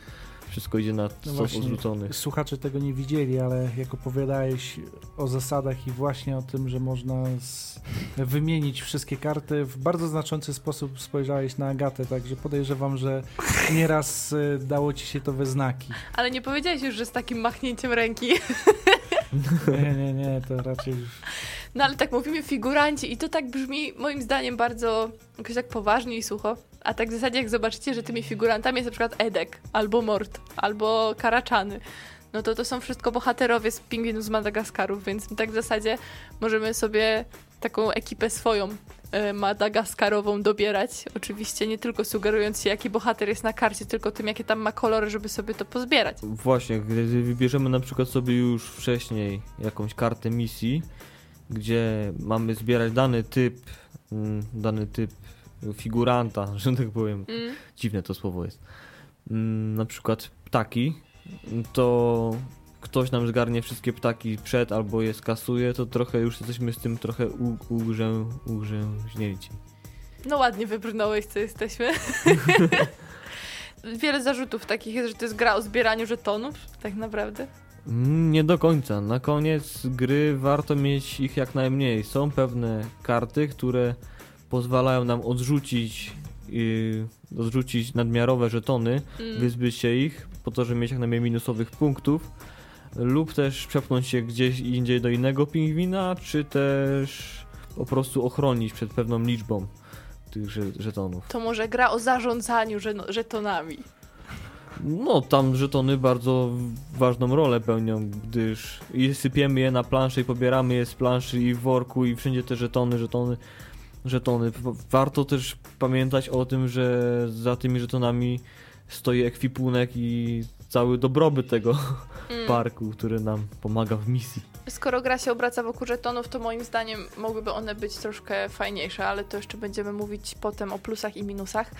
wszystko idzie na No stos. Słuchacze tego nie widzieli, ale jak opowiadałeś o zasadach i właśnie o tym, że można z... wymienić wszystkie karty, w bardzo znaczący sposób spojrzałeś na Agatę, także podejrzewam, że nieraz y, dało ci się to we znaki. Ale nie powiedziałeś już, że z takim machnięciem ręki. Nie, nie, nie, to raczej już... No ale tak mówimy figuranci i to tak brzmi moim zdaniem bardzo jakoś tak poważnie i sucho. A tak w zasadzie jak zobaczycie, że tymi figurantami jest na przykład Edek, albo Mort, albo Karaczany, no to to są wszystko bohaterowie z pingwinów z Madagaskarów, więc tak w zasadzie możemy sobie taką ekipę swoją e, madagaskarową dobierać. Oczywiście nie tylko sugerując się, jaki bohater jest na karcie, tylko tym, jakie tam ma kolory, żeby sobie to pozbierać. Właśnie, gdy wybierzemy na przykład sobie już wcześniej jakąś kartę misji, gdzie mamy zbierać dany typ, mm, dany typ figuranta, że tak powiem, Mm. dziwne to słowo jest, mm, na przykład ptaki, to ktoś nam zgarnie wszystkie ptaki przed albo je skasuje, to trochę już jesteśmy z tym trochę ugrzę, ugrzęźnięci. No ładnie wybrnąłeś, co jesteśmy. Wiele zarzutów takich jest, że to jest gra o zbieraniu żetonów, tak naprawdę. Mm, Nie do końca. Na koniec gry warto mieć ich jak najmniej. Są pewne karty, które pozwalają nam odrzucić, yy, odrzucić nadmiarowe żetony, Mm. wyzbyć się ich, po to, żeby mieć jak najmniej minusowych punktów, lub też przepchnąć się gdzieś indziej do innego pingwina, czy też po prostu ochronić przed pewną liczbą tych że- żetonów. To może gra o zarządzaniu żetonami. No, tam żetony bardzo ważną rolę pełnią, gdyż i sypiemy je na planszę i pobieramy je z planszy i w worku i wszędzie te żetony, żetony. żetony. Warto też pamiętać o tym, że za tymi żetonami stoi ekwipunek i cały dobrobyt tego Mm. parku, który nam pomaga w misji. Skoro gra się obraca wokół żetonów, to moim zdaniem mogłyby one być troszkę fajniejsze, ale to jeszcze będziemy mówić potem o plusach i minusach.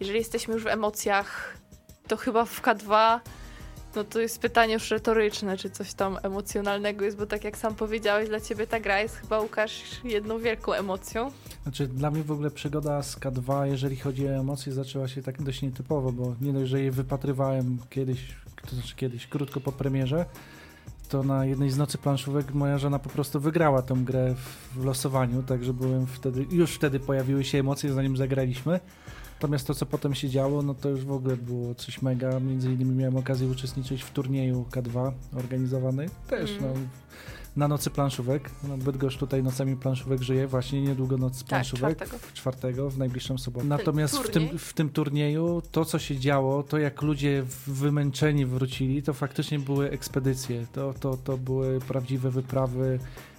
Jeżeli jesteśmy już w emocjach, to chyba w K2 no to jest pytanie już retoryczne, czy coś tam emocjonalnego jest, bo tak jak sam powiedziałeś, dla ciebie ta gra jest chyba, Łukasz, jedną wielką emocją. Znaczy, dla mnie w ogóle przygoda z K2, jeżeli chodzi o emocje, zaczęła się tak dość nietypowo, bo nie dość, że je wypatrywałem kiedyś, to znaczy kiedyś, krótko po premierze, to na jednej z nocy planszówek moja żona po prostu wygrała tą grę w, losowaniu, także byłem wtedy, już wtedy pojawiły się emocje, zanim zagraliśmy. Natomiast to, co potem się działo, no to już w ogóle było coś mega. Między innymi miałem okazję uczestniczyć w turnieju K2 organizowany też Mm. no, na nocy planszówek. No, Bydgoszcz tutaj nocami planszówek żyje, właśnie niedługo noc Tak, planszówek. czwartego. czwartego, w najbliższą sobotę. Natomiast w tym, w tym turnieju to, co się działo, to jak ludzie wymęczeni wrócili, to faktycznie były ekspedycje. To, to, to były prawdziwe wyprawy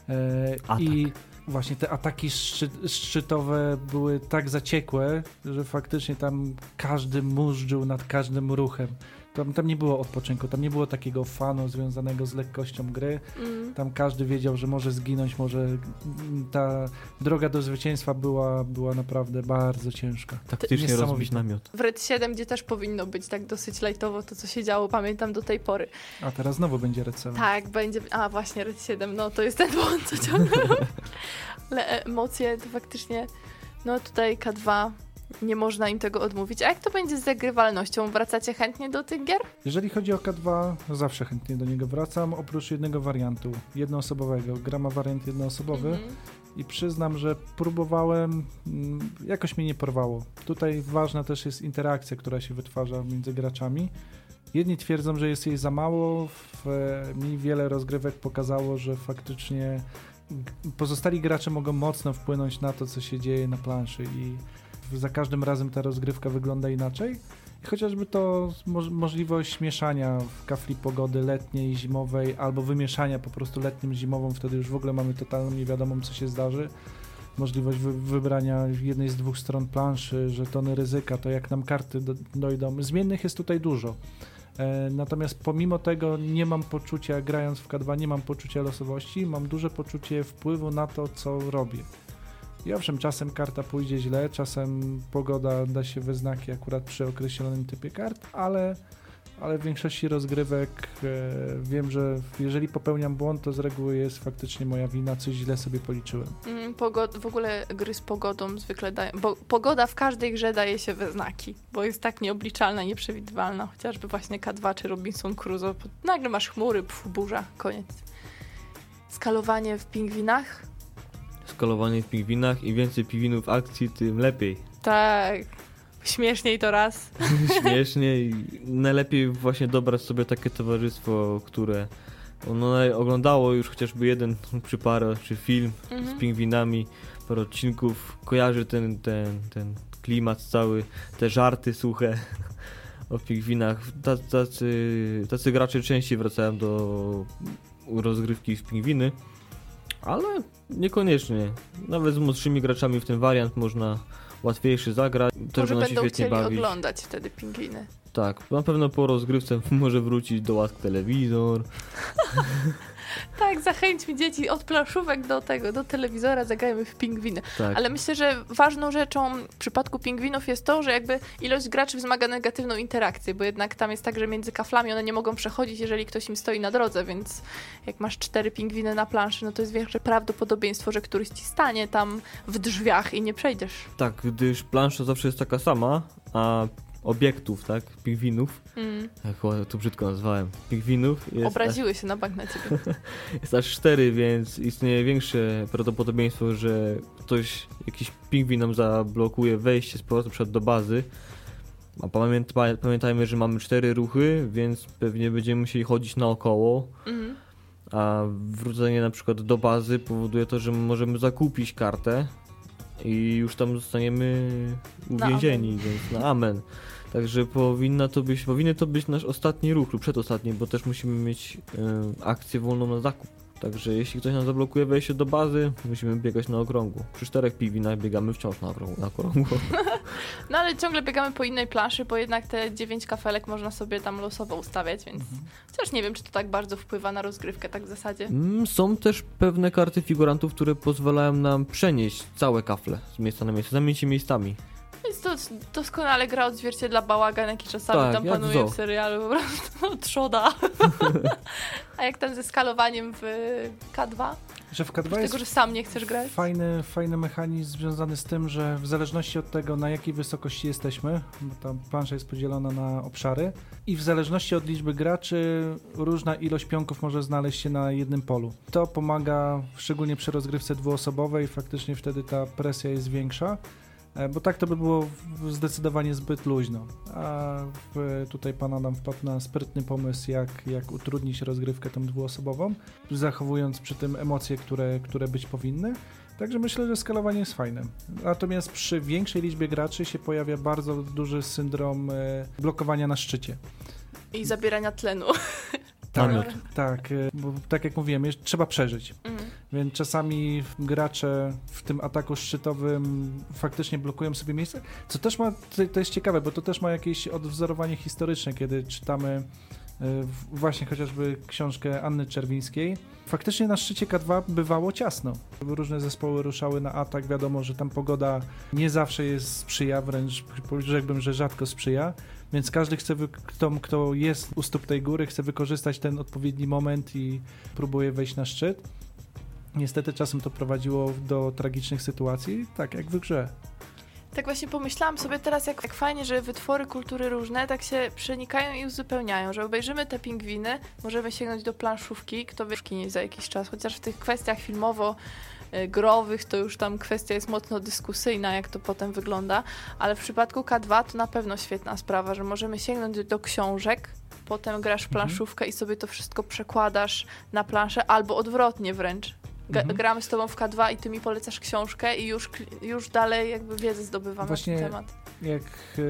e, i właśnie te ataki szczy, szczytowe były tak zaciekłe, że faktycznie tam każdy mużdżył nad każdym ruchem. Tam, tam nie było odpoczynku, tam nie było takiego fanu związanego z lekkością gry. Mm. Tam każdy wiedział, że może zginąć, może mm, ta droga do zwycięstwa była, była naprawdę bardzo ciężka. Taktycznie rozbić namiot. W Red 7, gdzie też powinno być tak dosyć lajtowo to, co się działo, pamiętam do tej pory. A teraz znowu będzie Red Seven. Tak, będzie. A właśnie, Red 7, no to jest ten błąd, co ciągle. Ale emocje to faktycznie. No tutaj K2 nie można im tego odmówić. A jak to będzie z zagrywalnością? Wracacie chętnie do tych gier? Jeżeli chodzi o K2, zawsze chętnie do niego wracam, oprócz jednego wariantu, jednoosobowego. Gra ma wariant jednoosobowy Mhm. i przyznam, że próbowałem, mm, jakoś mnie nie porwało. Tutaj ważna też jest interakcja, która się wytwarza między graczami. Jedni twierdzą, że jest jej za mało, w, e, mi wiele rozgrywek pokazało, że faktycznie pozostali gracze mogą mocno wpłynąć na to, co się dzieje na planszy i za każdym razem ta rozgrywka wygląda inaczej. I chociażby to mo- możliwość mieszania w kafli pogody letniej, zimowej, albo wymieszania po prostu letnim, zimową, wtedy już w ogóle mamy totalną niewiadomą, co się zdarzy. Możliwość wy- wybrania jednej z dwóch stron planszy, żetony ryzyka, to jak nam karty do, dojdą. Zmiennych jest tutaj dużo. E, natomiast pomimo tego nie mam poczucia, grając w K2, nie mam poczucia losowości, mam duże poczucie wpływu na to, co robię. I owszem, czasem karta pójdzie źle, czasem pogoda da się we znaki akurat przy określonym typie kart, ale, ale w większości rozgrywek e, wiem, że jeżeli popełniam błąd, to z reguły jest faktycznie moja wina, coś źle sobie policzyłem. Mm, Pogod- w ogóle gry z pogodą zwykle dają. Bo pogoda w każdej grze daje się we znaki, bo jest tak nieobliczalna, nieprzewidywalna. Chociażby właśnie K2 czy Robinson Crusoe. Nagle masz chmury, pf, burza, koniec. Skalowanie w pingwinach? Skalowanie w pingwinach i więcej pingwinów w akcji, tym lepiej. Tak. Śmieszniej to raz. Śmiesznie i najlepiej właśnie dobrać sobie takie towarzystwo, które ono oglądało już chociażby jeden czy parę, czy film Mhm. z pingwinami, parę odcinków, kojarzy ten, ten, ten klimat cały, te żarty suche o pingwinach. Ta- Tacy, tacy gracze częściej wracają do rozgrywki w pingwiny, ale niekoniecznie. Nawet z młodszymi graczami w ten wariant można łatwiejszy zagrać. Też Może będą się chcieli bawić. oglądać wtedy pingwiny. Tak, na pewno po rozgrywce może wrócić do łask telewizor. Tak, zachęćmy dzieci od planszówek do tego, do telewizora, zagrajmy w pingwiny. Tak. Ale myślę, że ważną rzeczą w przypadku pingwinów jest to, że jakby ilość graczy wzmaga negatywną interakcję, bo jednak tam jest tak, że między kaflami one nie mogą przechodzić, jeżeli ktoś im stoi na drodze, więc jak masz cztery pingwiny na planszy, no to jest większe prawdopodobieństwo, że któryś ci stanie tam w drzwiach i nie przejdziesz. Tak, gdyż plansza zawsze jest taka sama, a obiektów, tak, pingwinów, Mm. jak ładnie to brzydko nazwałem, pingwinów jest, Obraziły się na bank na ciebie. jest aż cztery, więc istnieje większe prawdopodobieństwo, że ktoś, jakiś pingwin nam zablokuje wejście z powrotem przed do bazy. A pamięta, pamiętajmy, że mamy cztery ruchy, więc pewnie będziemy musieli chodzić naokoło. Mhm. A wrócenie na przykład do bazy powoduje to, że możemy zakupić kartę i już tam zostaniemy uwięzieni, więc na amen. Także powinna to być, powinien to być nasz ostatni ruch lub przedostatni, bo też musimy mieć e, akcję wolną na zakup. Także jeśli ktoś nam zablokuje wejście do bazy, musimy biegać na okrągło. Przy czterech pingwinach biegamy wciąż na okrągło. Na okrągło. No ale ciągle biegamy po innej planszy, bo jednak te 9 kafelek można sobie tam losowo ustawiać, więc Mhm. chociaż nie wiem, czy to tak bardzo wpływa na rozgrywkę, tak w zasadzie. Mm, Są też pewne karty figurantów, które pozwalają nam przenieść całe kafle z miejsca na miejsce, zamienić je miejscami. Więc to doskonale gra odzwierciedla bałagan, jaki czasami Tak, tam panuje w serialu, po prostu trzoda. A jak tam ze skalowaniem w K2? Że w K2 Oprócz jest tego, że sam nie chcesz grać? fajny, fajny mechanizm związany z tym, że w zależności od tego, na jakiej wysokości jesteśmy, bo ta plansza jest podzielona na obszary, i w zależności od liczby graczy, różna ilość pionków może znaleźć się na jednym polu. To pomaga szczególnie przy rozgrywce dwuosobowej, faktycznie wtedy ta presja jest większa. E, Bo tak to by było zdecydowanie zbyt luźno. A tutaj pan Adam wpadł na sprytny pomysł, jak, jak utrudnić rozgrywkę tą dwuosobową, zachowując przy tym emocje, które, które być powinny. Także myślę, że skalowanie jest fajne. Natomiast przy większej liczbie graczy się pojawia bardzo duży syndrom e, blokowania na szczycie. I zabierania tlenu. Tak, e, bo tak jak mówiłem, trzeba przeżyć. Mhm. Więc czasami gracze w tym ataku szczytowym faktycznie blokują sobie miejsce, co też ma, to- jest ciekawe, bo to też ma jakieś odwzorowanie historyczne, kiedy czytamy e, właśnie chociażby książkę Anny Czerwińskiej. Faktycznie na szczycie K2 bywało ciasno. Różne zespoły ruszały na atak, wiadomo, że tam pogoda nie zawsze jest sprzyja, wręcz rzekłbym, że rzadko sprzyja, więc każdy chce, kto, kto jest u stóp tej góry, chce wykorzystać ten odpowiedni moment i próbuje wejść na szczyt. Niestety czasem to prowadziło do tragicznych sytuacji, tak jak w grze. Tak właśnie pomyślałam sobie teraz, jak, jak fajnie, że wytwory kultury różne tak się przenikają i uzupełniają, że obejrzymy te pingwiny, możemy sięgnąć do planszówki, kto wie, nie za jakiś czas, chociaż w tych kwestiach filmowo-growych to już tam kwestia jest mocno dyskusyjna, jak to potem wygląda, ale w przypadku K2 to na pewno świetna sprawa, że możemy sięgnąć do książek, potem grasz w planszówkę i sobie to wszystko przekładasz na planszę, albo odwrotnie wręcz. Ga- Mhm. Gramy z tobą w K2 i ty mi polecasz książkę i już, już dalej jakby wiedzę zdobywamy Właśnie- na ten temat. Jak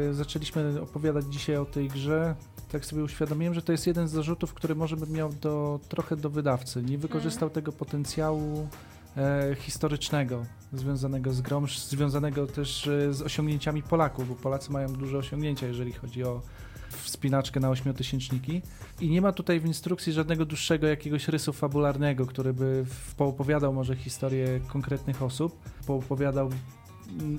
e, zaczęliśmy opowiadać dzisiaj o tej grze, tak sobie uświadomiłem, że to jest jeden z zarzutów, który może bym miał do, trochę do wydawcy. Nie wykorzystał tego potencjału e, historycznego związanego z grą, związanego też e, z osiągnięciami Polaków, bo Polacy mają duże osiągnięcia, jeżeli chodzi o wspinaczkę na ośmiotysięczniki i nie ma tutaj w instrukcji żadnego dłuższego jakiegoś rysu fabularnego, który by poopowiadał może historię konkretnych osób, poopowiadał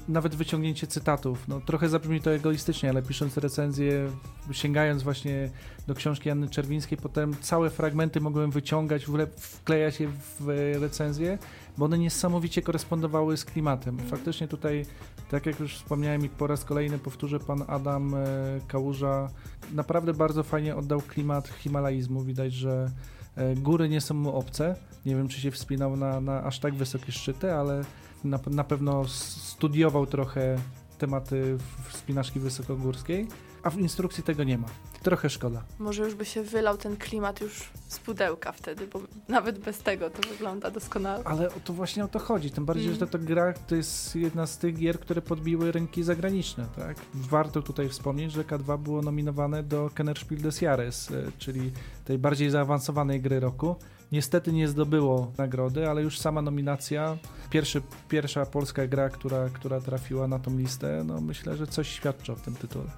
nawet wyciągnięcie cytatów. No, trochę zabrzmi to egoistycznie, ale pisząc recenzję, sięgając właśnie do książki Anny Czerwińskiej, potem całe fragmenty mogłem wyciągać, wklejać je w recenzję, bo one niesamowicie korespondowały z klimatem. Faktycznie tutaj, tak jak już wspomniałem i po raz kolejny powtórzę, pan Adam e, Kałuża naprawdę bardzo fajnie oddał klimat himalaizmu. Widać, że e, góry nie są mu obce. Nie wiem, czy się wspinał na, na aż tak wysokie szczyty, ale na, na pewno studiował trochę tematy wspinaczki wysokogórskiej, a w instrukcji tego nie ma. Trochę szkoda. Może już by się wylał ten klimat już z pudełka wtedy, bo nawet bez tego to wygląda doskonale. Ale to właśnie o to chodzi. Tym bardziej, Mm. że ta gra to jest jedna z tych gier, które podbiły rynki zagraniczne. Tak? Warto tutaj wspomnieć, że K2 było nominowane do Kennerspiel des Jahres, e, czyli tej bardziej zaawansowanej gry roku. Niestety nie zdobyło nagrody, ale już sama nominacja, pierwszy, pierwsza polska gra, która, która trafiła na tą listę, no myślę, że coś świadczy o tym tytule.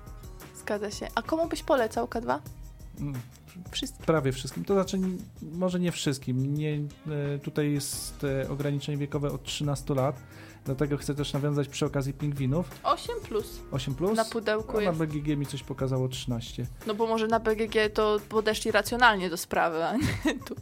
Zgadza się. A komu byś polecał K2? Wszystkim. Prawie wszystkim. To znaczy, może nie wszystkim. Nie, e, tutaj jest e, ograniczenie wiekowe od 13 lat. Dlatego chcę też nawiązać przy okazji pingwinów. 8 plus 8 plus. na pudełku a na jest. BGG mi coś pokazało 13. No bo może na BGG to podeszli racjonalnie do sprawy, a nie tu.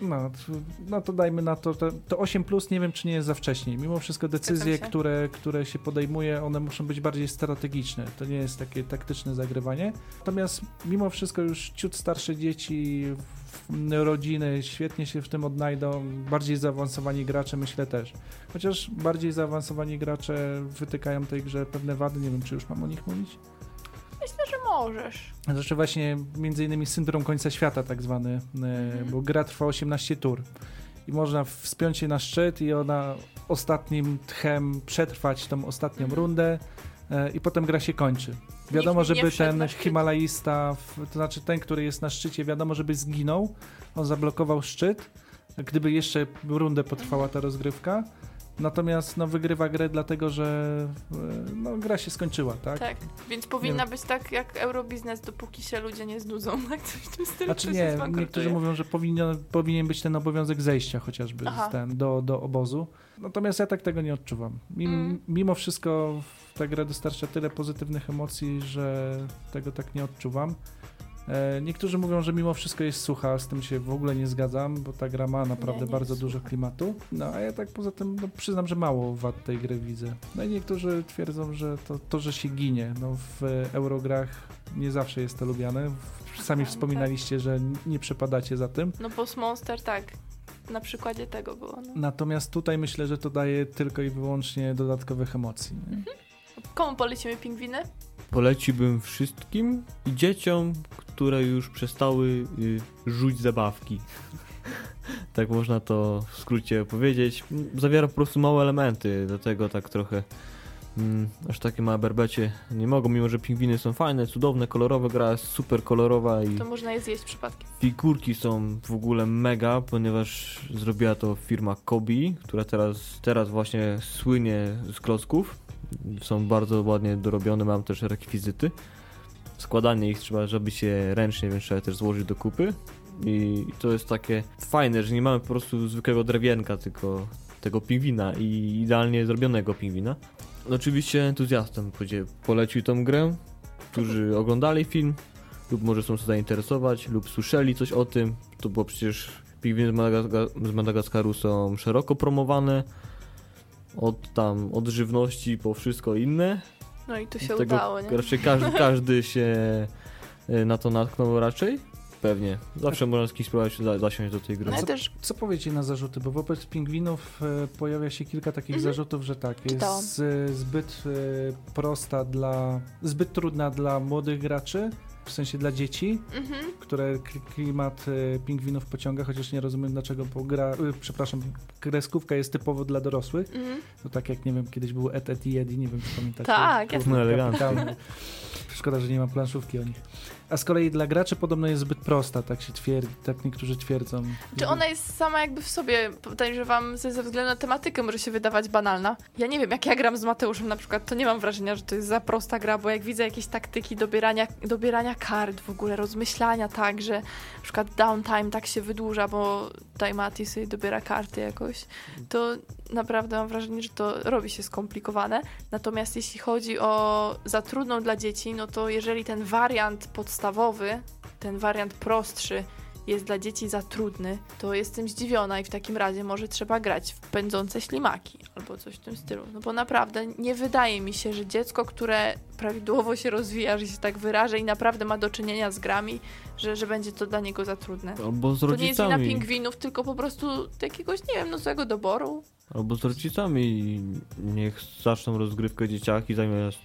No, to, no to dajmy na to, to. To 8 plus nie wiem, czy nie jest za wcześnie. Mimo wszystko decyzje, które, które się podejmuje, one muszą być bardziej strategiczne. To nie jest takie taktyczne zagrywanie. Natomiast mimo wszystko już ciut dzieci, rodziny świetnie się w tym odnajdą. Bardziej zaawansowani gracze myślę też. Chociaż bardziej zaawansowani gracze wytykają tej grze pewne wady. Nie wiem, czy już mam o nich mówić. Myślę, że możesz. Znaczy właśnie między innymi syndrom końca świata tak zwany, e, Mhm. bo gra trwa 18 tur i można wspiąć się na szczyt i ona ostatnim tchem przetrwać tą ostatnią Mhm. rundę e, i potem gra się kończy. Wiadomo, nie żeby ten w- to znaczy ten, który jest na szczycie, wiadomo, żeby zginął, on zablokował szczyt, gdyby jeszcze rundę potrwała ta rozgrywka. Natomiast no, wygrywa grę dlatego, że e, no, gra się skończyła, tak? Tak, więc powinna być tak jak Eurobiznes, dopóki się ludzie nie znudzą, tak coś w tym stylu. Znaczy nie, niektórzy mówią, że powinien, powinien być ten obowiązek zejścia chociażby ten, do, do obozu. Natomiast ja tak tego nie odczuwam. Mim, Mm. Mimo wszystko ta gra dostarcza tyle pozytywnych emocji, że tego tak nie odczuwam. E, niektórzy mówią, że mimo wszystko jest sucha, z tym się w ogóle nie zgadzam, bo ta gra ma naprawdę nie bardzo jest dużo klimatu. No a ja tak poza tym no, przyznam, że mało wad tej gry widzę. No i niektórzy twierdzą, że to, to że się ginie. No w Eurograch nie zawsze jest to lubiane. Sami Tak, wspominaliście, że nie przepadacie za tym. No Boss Monster tak, na przykładzie tego było. No. Natomiast tutaj myślę, że to daje tylko i wyłącznie dodatkowych emocji. Nie? Komu polecimy pingwiny? Poleciłbym wszystkim i dzieciom, które już przestały y, rzuć zabawki. tak można to w skrócie powiedzieć. Zawiera po prostu małe elementy, dlatego tak trochę mm, aż takie małe berbecie nie mogą, mimo że pingwiny są fajne, cudowne, kolorowe, gra jest super kolorowa i To można je zjeść przypadkiem. figurki są w ogóle mega, ponieważ zrobiła to firma Kobi, która teraz, teraz właśnie słynie z klocków. Są bardzo ładnie dorobione, mam też rekwizyty. Składanie ich trzeba, żeby się ręcznie, więc trzeba też złożyć do kupy. I to jest takie fajne, że nie mamy po prostu zwykłego drewienka, tylko tego pingwina i idealnie zrobionego pingwina. Oczywiście entuzjastom polecił tą grę, którzy oglądali film, lub może są się zainteresować, lub słyszeli coś o tym, to bo przecież pingwiny z, z Madagaskaru są szeroko promowane, od tam, od żywności po wszystko inne. No i tu się Dlatego udało, nie? Raczej każdy, każdy się e, na to natknął raczej. Pewnie. Zawsze można z kimś spróbować za- zasiąść do tej gry. No co- też Co powiecie na zarzuty? Bo wobec pingwinów e, pojawia się kilka takich Mhm. zarzutów, że tak, jest zbyt e, prosta dla, zbyt trudna dla młodych graczy, w sensie dla dzieci, mhm. które kli- klimat e, pingwinów pociąga, chociaż nie rozumiem dlaczego, bo gra, e, przepraszam, kreskówka jest typowo dla dorosłych. Mhm. To tak jak, nie wiem, kiedyś był Ed i Eddie, nie wiem, czy pamiętacie. Tak, jasne. No elegancko. Szkoda, że nie ma planszówki o nich. A z kolei dla graczy podobno jest zbyt prosta, tak się twierdzi, tak niektórzy twierdzą. Czy ona jest sama jakby w sobie, podejrzewam, ze, względu na tematykę może się wydawać banalna. Ja nie wiem, jak ja gram z Mateuszem na przykład, to nie mam wrażenia, że to jest za prosta gra, bo jak widzę jakieś taktyki dobierania, dobierania kart, w ogóle rozmyślania tak, że na przykład downtime tak się wydłuża, bo Taimati sobie dobiera karty jakoś, to naprawdę mam wrażenie, że to robi się skomplikowane. Natomiast jeśli chodzi o za trudną dla dzieci, no to jeżeli ten wariant podstawowy, ten wariant prostszy jest dla dzieci za trudny, to jestem zdziwiona i w takim razie może trzeba grać w pędzące ślimaki albo coś w tym stylu. No bo naprawdę nie wydaje mi się, że dziecko, które prawidłowo się rozwija, że się tak wyrażę i naprawdę ma do czynienia z grami, że, że będzie to dla niego za trudne. Albo z To nie jest wina rodzicami. pingwinów, tylko po prostu jakiegoś, nie wiem, no złego doboru. Albo z rodzicami. Niech zaczną rozgrywkę dzieciaki, zamiast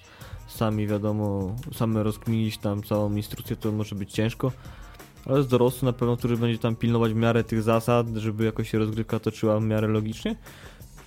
sami wiadomo, same rozkminić tam całą instrukcję, to może być ciężko. Ale z dorosłym na pewno, który będzie tam pilnować w miarę tych zasad, żeby jakoś się rozgrywka toczyła w miarę logicznie,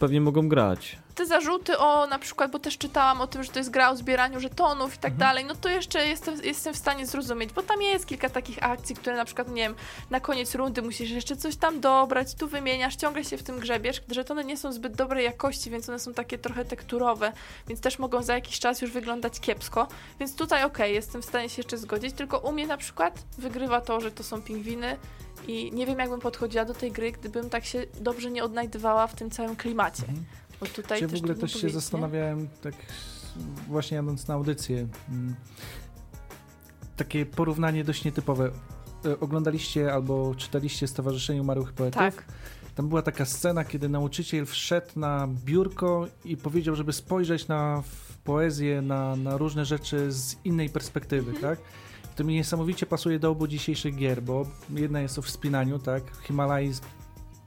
pewnie mogą grać. Te zarzuty o na przykład, bo też czytałam o tym, że to jest gra o zbieraniu żetonów i tak Mhm. dalej, no to jeszcze jestem, jestem w stanie zrozumieć, bo tam jest kilka takich akcji, które na przykład, nie wiem, na koniec rundy musisz jeszcze coś tam dobrać, tu wymieniasz, ciągle się w tym grzebiesz. Żetony nie są zbyt dobrej jakości, więc one są takie trochę tekturowe, więc też mogą za jakiś czas już wyglądać kiepsko, więc tutaj okej, jestem w stanie się jeszcze zgodzić, tylko u mnie na przykład wygrywa to, że to są pingwiny i nie wiem, jakbym podchodziła do tej gry, gdybym tak się dobrze nie odnajdywała w tym całym klimacie. Mhm. Bo tutaj też w ogóle też się zastanawiałem, tak właśnie jadąc na audycję, mm, takie porównanie dość nietypowe. E, Oglądaliście albo czytaliście Stowarzyszenie Umarłych Poetów? Tak. Tam była taka scena, kiedy nauczyciel wszedł na biurko i powiedział, żeby spojrzeć na poezję, na, na różne rzeczy z innej perspektywy, Mhm. tak? To mi niesamowicie pasuje do obu dzisiejszych gier, bo jedna jest o wspinaniu, tak? Himalajzm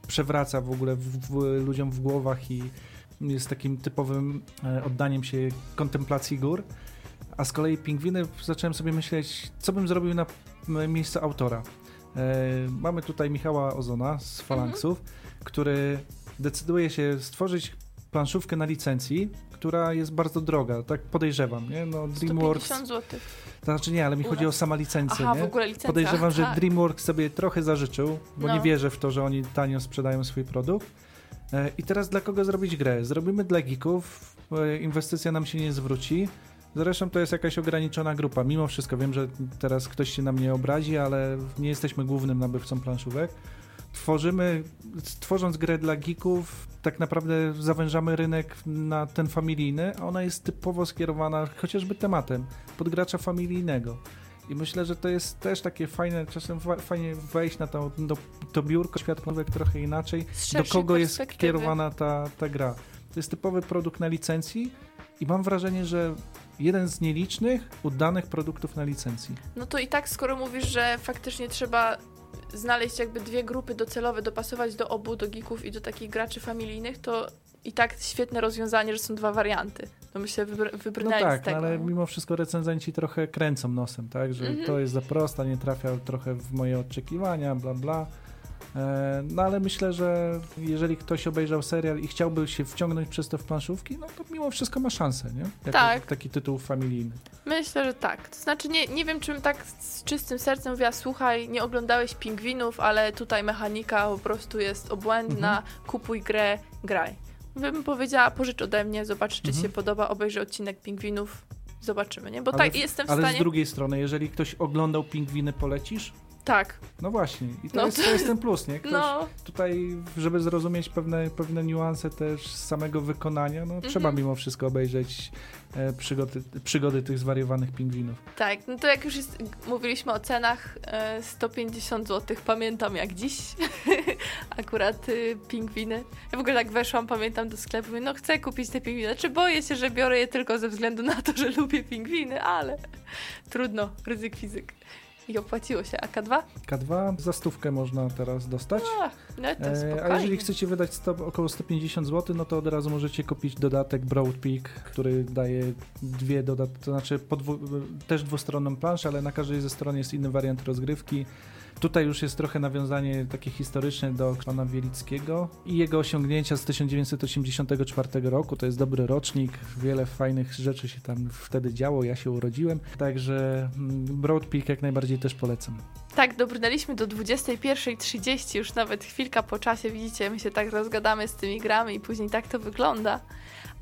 przewraca w ogóle w, w, ludziom w głowach i jest takim typowym e, oddaniem się kontemplacji gór. A z kolei pingwiny zacząłem sobie myśleć, co bym zrobił na m- miejsce autora. E, mamy tutaj Michała Ozona z Falanksów, który decyduje się stworzyć planszówkę na licencji, która jest bardzo droga, tak podejrzewam, nie? No DreamWorks, 150 zł. To znaczy nie, ale mi chodzi o sama licencję, Aha, nie? w ogóle licencja. Podejrzewam, że tak. DreamWorks sobie trochę zażyczył, bo No. nie wierzę w to, że oni tanio sprzedają swój produkt. E, I teraz dla kogo zrobić grę? Zrobimy dla geeków, inwestycja nam się nie zwróci. Zresztą to jest jakaś ograniczona grupa. Mimo wszystko wiem, że teraz ktoś się na mnie obrazi, ale nie jesteśmy głównym nabywcą planszówek. Tworzymy, tworząc grę dla geeków, tak naprawdę zawężamy rynek na ten familijny, a ona jest typowo skierowana chociażby tematem pod gracza familijnego. I myślę, że to jest też takie fajne, czasem fa- fajnie wejść na to, do, to biurko świat planszówek trochę inaczej, do kogo jest kierowana ta, ta gra. To jest typowy produkt na licencji i mam wrażenie, że jeden z nielicznych udanych produktów na licencji. No to i tak, skoro mówisz, że faktycznie trzeba znaleźć jakby dwie grupy docelowe, dopasować do obu, do geeków i do takich graczy familijnych, to i tak świetne rozwiązanie, że są dwa warianty. To myślę, wybr- No wybrnęli tak, z tego. no ale mimo wszystko recenzenci trochę kręcą nosem, tak, że Mhm. to jest za prosta, nie trafia trochę w moje oczekiwania, bla bla. E, No ale myślę, że jeżeli ktoś obejrzał serial i chciałby się wciągnąć przez to w planszówki, no to mimo wszystko ma szansę, nie? Jako Tak. Taki tytuł familijny. Myślę, że tak. To znaczy, nie, nie wiem, czym tak z czystym sercem mówiła, słuchaj, nie oglądałeś pingwinów, ale tutaj mechanika po prostu jest obłędna, Mhm. kupuj grę, graj. Bym powiedziała, pożycz ode mnie, zobacz, czy Mhm. się podoba, obejrzyj odcinek pingwinów, zobaczymy, nie? Bo Ale tak, jestem w Ale stanie... z drugiej strony, jeżeli ktoś oglądał pingwiny, polecisz? Tak, No właśnie, i to, No jest, to- to jest ten plus, nie? Ktoś no, tutaj, żeby zrozumieć pewne, pewne niuanse też samego wykonania, no Mhm. trzeba mimo wszystko obejrzeć e, przygody, przygody tych zwariowanych pingwinów. tak. No to jak już jest, mówiliśmy o cenach, e, 150 zł, pamiętam jak dziś, akurat y, pingwiny. Ja w ogóle tak weszłam, pamiętam do sklepu, mówię, no chcę kupić te pingwiny, znaczy boję się, że biorę je tylko ze względu na to, że lubię pingwiny, ale trudno, ryzyk fizyk. I opłaciło się. A K2? K2 za stówkę można teraz dostać. A, no to E. A jeżeli chcecie wydać 100, około 150 zł, no to od razu możecie kupić dodatek Broad Peak, który daje dwie dodatki, to znaczy podwu- też dwustronną planszę, ale na każdej ze stron jest inny wariant rozgrywki. Tutaj już jest trochę nawiązanie takie historyczne do pana Wielickiego i jego osiągnięcia z 1984 roku. To jest dobry rocznik, wiele fajnych rzeczy się tam wtedy działo, ja się urodziłem, także mm, Broad Peak jak najbardziej też polecam. Tak, dobrnęliśmy do 21.30, już nawet chwilka po czasie, widzicie, my się tak rozgadamy z tymi grami i później tak to wygląda.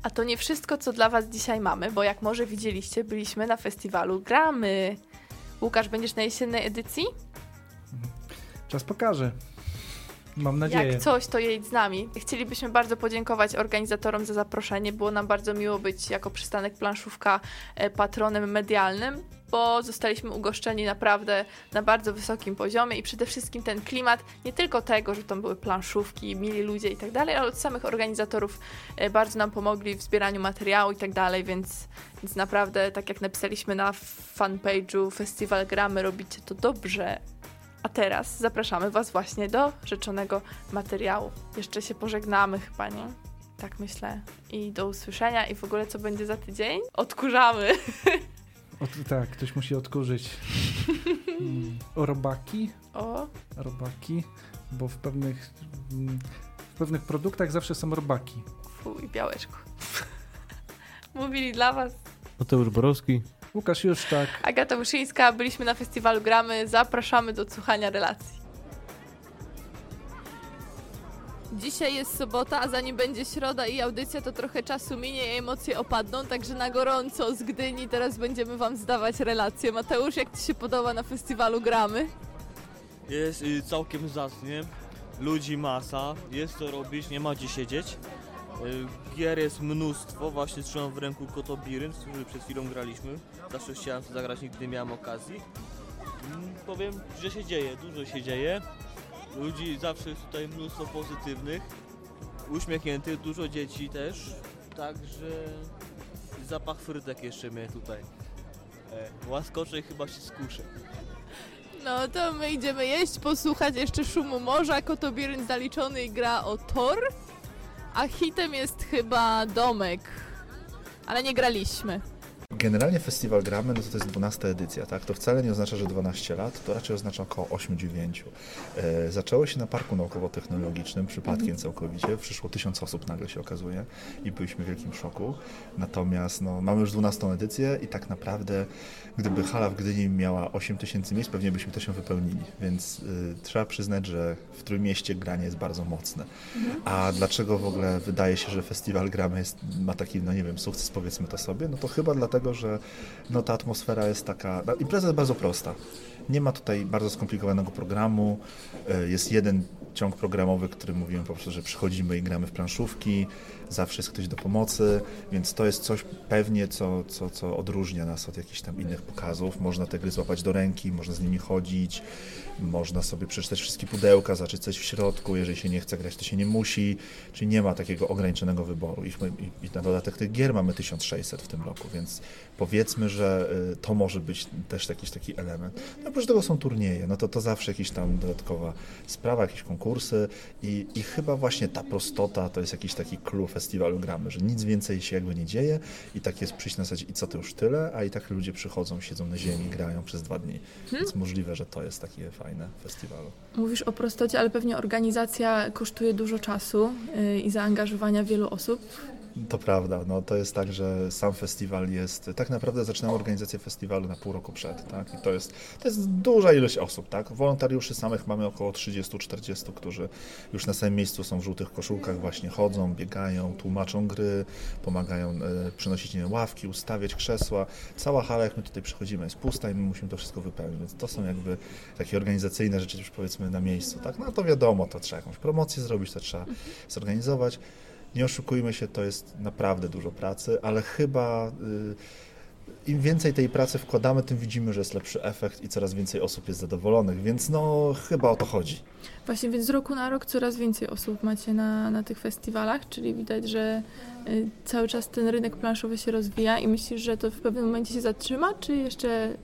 A to nie wszystko, co dla Was dzisiaj mamy, bo jak może widzieliście, byliśmy na festiwalu Gramy. Łukasz, będziesz na jesiennej edycji? Czas pokaże. Mam nadzieję. Jak coś, to jedź z nami. Chcielibyśmy bardzo podziękować organizatorom za zaproszenie. Było nam bardzo miło być jako przystanek planszówka e, patronem medialnym, bo zostaliśmy ugoszczeni naprawdę na bardzo wysokim poziomie i przede wszystkim ten klimat, nie tylko tego, że tam były planszówki, mili ludzie i tak dalej, ale od samych organizatorów e, bardzo nam pomogli w zbieraniu materiału i tak dalej, więc, więc naprawdę, tak jak napisaliśmy na fanpage'u Festiwal Gramy, robicie to dobrze. A teraz zapraszamy Was właśnie do rzeczonego materiału. Jeszcze się pożegnamy chyba, nie? Tak myślę. I do usłyszenia. I w ogóle co będzie za tydzień? Odkurzamy. Od, tak, ktoś musi odkurzyć. Mm, robaki, O, robaki, bo w pewnych, w pewnych produktach zawsze są robaki. fuj, białeczku. Mówili dla Was Mateusz Borowski. Łukasz już tak. Agata Wyszyńska. Byliśmy na festiwalu Gramy. Zapraszamy do słuchania relacji. Dzisiaj jest sobota, a zanim będzie środa i audycja, to trochę czasu minie i emocje opadną, także na gorąco z Gdyni teraz będziemy Wam zdawać relacje. Mateusz, jak Ci się podoba na festiwalu Gramy? Jest y, całkiem zacnie, ludzi masa, jest co robić, nie ma gdzie siedzieć. Y, gier jest mnóstwo, właśnie trzymam w ręku Kotobirynt, który przed chwilą graliśmy. Zawsze chciałem to zagrać, nigdy nie miałem okazji. Mm, powiem, że się dzieje, dużo się dzieje. Ludzi zawsze jest tutaj mnóstwo pozytywnych, uśmiechniętych, dużo dzieci też. Także zapach frytek jeszcze mnie tutaj e, łaskocze i chyba się skuszę. No to my idziemy jeść, posłuchać jeszcze szumu morza. Kotobirynt zaliczony gra o tor. A hitem jest chyba domek. Ale nie graliśmy. Generalnie festiwal gramy, no to, to jest 12 edycja, tak? To wcale nie oznacza, że 12 lat, to raczej oznacza około 8-9. E, zaczęło się na Parku Naukowo-Technologicznym, przypadkiem całkowicie. Przyszło tysiąc osób nagle się okazuje i byliśmy w wielkim szoku. Natomiast no, mamy już 12 edycję i tak naprawdę gdyby hala w Gdyni miała 8 tysięcy miejsc, pewnie byśmy to się wypełnili. Więc y, trzeba przyznać, że w Trójmieście granie jest bardzo mocne. A dlaczego w ogóle wydaje się, że festiwal gramy jest, ma taki, no nie wiem, sukces powiedzmy to sobie? No to chyba dlatego, że no, ta atmosfera jest taka... No, impreza jest bardzo prosta. Nie ma tutaj bardzo skomplikowanego programu. Y, Jest jeden ciąg programowy, który mówiłem po prostu, że przychodzimy i gramy w planszówki, zawsze jest ktoś do pomocy, więc to jest coś pewnie, co, co, co odróżnia nas od jakichś tam innych pokazów. Można te gry złapać do ręki, można z nimi chodzić, można sobie przeczytać wszystkie pudełka, coś w środku, jeżeli się nie chce grać, to się nie musi, czyli nie ma takiego ograniczonego wyboru. Ich, i, I na dodatek tych gier mamy 1600 w tym roku, więc powiedzmy, że y, to może być też jakiś taki element. No oprócz tego są turnieje, no to to zawsze jakaś tam dodatkowa sprawa, jakieś konkursy i, i chyba właśnie ta prostota to jest jakiś taki clue festiwalu gramy, że nic więcej się jakby nie dzieje i tak jest przyjść na zasadzie i co to już tyle, a i tak ludzie przychodzą, siedzą na ziemi, grają przez dwa dni. Więc możliwe, że to jest takie fajne festiwalu. Mówisz o prostocie, ale pewnie organizacja kosztuje dużo czasu y, i zaangażowania wielu osób. To prawda, no to jest tak, że sam festiwal jest, tak naprawdę zaczynamy organizację festiwalu na pół roku przed, tak, i to jest, to jest duża ilość osób, tak, wolontariuszy samych mamy około 30-40, którzy już na samym miejscu są w żółtych koszulkach, właśnie chodzą, biegają, tłumaczą gry, pomagają e, przynosić nie ławki, ustawiać krzesła, cała hala, jak my tutaj przychodzimy, jest pusta i my musimy to wszystko wypełnić, więc to są jakby takie organizacyjne rzeczy już powiedzmy na miejscu, tak, no to wiadomo, to trzeba jakąś promocję zrobić, to trzeba zorganizować, nie oszukujmy się, to jest naprawdę dużo pracy, ale chyba y, im więcej tej pracy wkładamy, tym widzimy, że jest lepszy efekt i coraz więcej osób jest zadowolonych, więc no chyba o to chodzi. Właśnie, więc z roku na rok coraz więcej osób macie na, na tych festiwalach, czyli widać, że y, cały czas ten rynek planszowy się rozwija i myślisz, że to w pewnym momencie się zatrzyma, czy jeszcze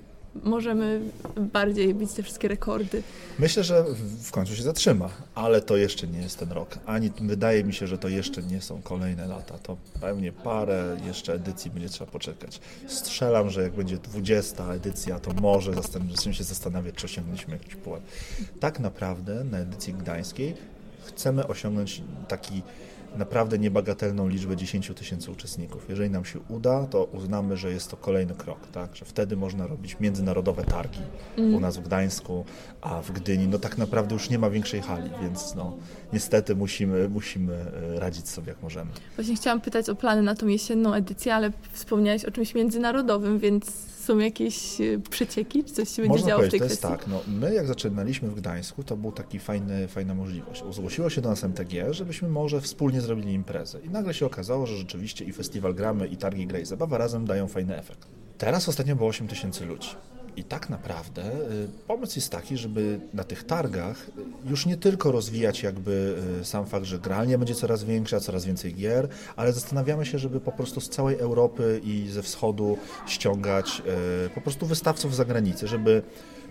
możemy bardziej bić te wszystkie rekordy? Myślę, że w- końcu się zatrzyma, ale to jeszcze nie jest ten rok. Ani wydaje mi się, że to jeszcze nie są kolejne lata. To pewnie parę jeszcze edycji będzie trzeba poczekać. Strzelam, że jak będzie 20 edycja, to może zaczniemy się zastanawiać, czy osiągnęliśmy jakiś pułap. Tak naprawdę na edycji gdańskiej chcemy osiągnąć taki naprawdę niebagatelną liczbę 10 tysięcy uczestników. Jeżeli nam się uda, to uznamy, że jest to kolejny krok, tak? że wtedy można robić międzynarodowe targi u nas w Gdańsku, a w Gdyni no tak naprawdę już nie ma większej hali, więc no niestety musimy, musimy e, radzić sobie jak możemy. Właśnie chciałam pytać o plany na tą jesienną edycję, ale wspomniałeś o czymś międzynarodowym, więc są jakieś y, przecieki, czy coś się będzie Można działo w tej to jest kwestii? tak, no, my jak zaczynaliśmy w Gdańsku, to był taki fajny, fajna możliwość. Zgłosiło się do nas MTG, żebyśmy może wspólnie zrobili imprezę. I nagle się okazało, że rzeczywiście i festiwal gramy, i targi Grey Zabawa razem dają fajny efekt. Teraz ostatnio było 8 tysięcy ludzi. I tak naprawdę y, pomysł jest taki, żeby na tych targach y, już nie tylko rozwijać jakby y, sam fakt, że gralnia będzie coraz większa, coraz więcej gier, ale zastanawiamy się, żeby po prostu z całej Europy i ze wschodu ściągać po prostu wystawców z zagranicy, żeby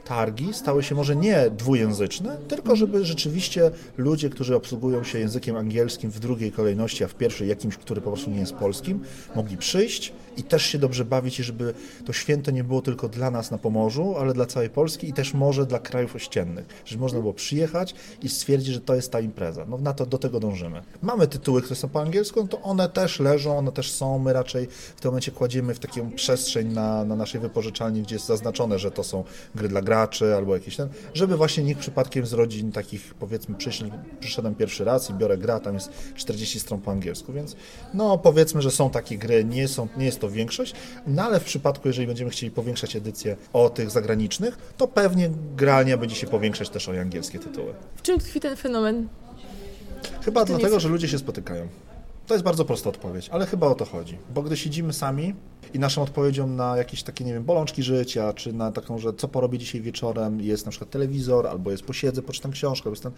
targi stały się może nie dwujęzyczne, tylko żeby rzeczywiście ludzie, którzy obsługują się językiem angielskim w drugiej kolejności, a w pierwszej jakimś, który po prostu nie jest polskim, mogli przyjść i też się dobrze bawić i żeby to święto nie było tylko dla nas na Pomorzu, ale dla całej Polski i też może dla krajów ościennych, żeby można było przyjechać i stwierdzić, że to jest ta impreza. No na to, do tego dążymy. Mamy tytuły, które są po angielsku, no to one też leżą, one też są, my raczej w tym momencie kładziemy w taką przestrzeń na, na naszej wypożyczalni, gdzie jest zaznaczone, że to są gry dla graczy albo jakieś ten, żeby właśnie nikt przypadkiem z rodzin takich powiedzmy przyszli, przyszedłem pierwszy raz i biorę gra, tam jest 40 stron po angielsku, więc no powiedzmy, że są takie gry, nie, są, nie jest to większość, no ale w przypadku, jeżeli będziemy chcieli powiększać edycję o tych zagranicznych, to pewnie grania będzie się powiększać też o angielskie tytuły. W czym tkwi ten fenomen? Chyba dlatego, jest- że ludzie się spotykają. To jest bardzo prosta odpowiedź, ale chyba o to chodzi. Bo gdy siedzimy sami i naszą odpowiedzią na jakieś takie, nie wiem, bolączki życia, czy na taką, że co porobię dzisiaj wieczorem, jest na przykład telewizor, albo jest posiedzę, poczytam książkę, albo jest ten...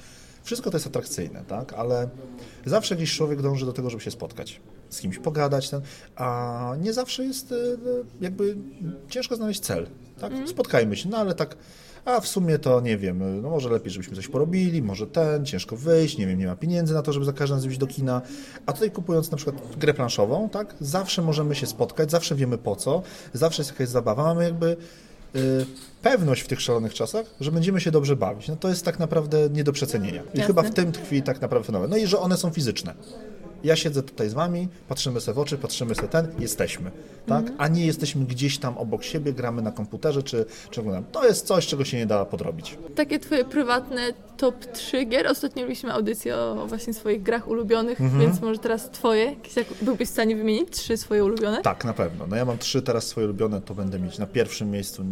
wszystko to jest atrakcyjne, tak? Ale zawsze jakiś człowiek dąży do tego, żeby się spotkać. Z kimś pogadać, ten, a nie zawsze jest e, jakby ciężko znaleźć cel. Tak? Spotkajmy się, no ale tak a w sumie to nie wiem, no może lepiej, żebyśmy coś porobili, może ten, ciężko wyjść, nie wiem, nie ma pieniędzy na to, żeby za każdym razem iść do kina. A tutaj kupując na przykład grę planszową, tak, zawsze możemy się spotkać, zawsze wiemy po co, zawsze jest jakaś zabawa, mamy jakby y, pewność w tych szalonych czasach, że będziemy się dobrze bawić. No to jest tak naprawdę nie do przecenienia. I Jasne. chyba w tym tkwi tak naprawdę fenomen. No i że one są fizyczne. Ja siedzę tutaj z wami, patrzymy sobie w oczy, patrzymy sobie ten, jesteśmy, tak? A nie jesteśmy gdzieś tam obok siebie, gramy na komputerze czy, czy oglądamy. To jest coś, czego się nie da podrobić. Takie twoje prywatne top 3 gier. Ostatnio robiliśmy audycję o właśnie swoich grach ulubionych, Mhm. więc może teraz twoje. Jakieś Jak byłbyś w stanie wymienić trzy swoje ulubione? Tak, na pewno. No ja mam trzy teraz swoje ulubione, to będę mieć na pierwszym miejscu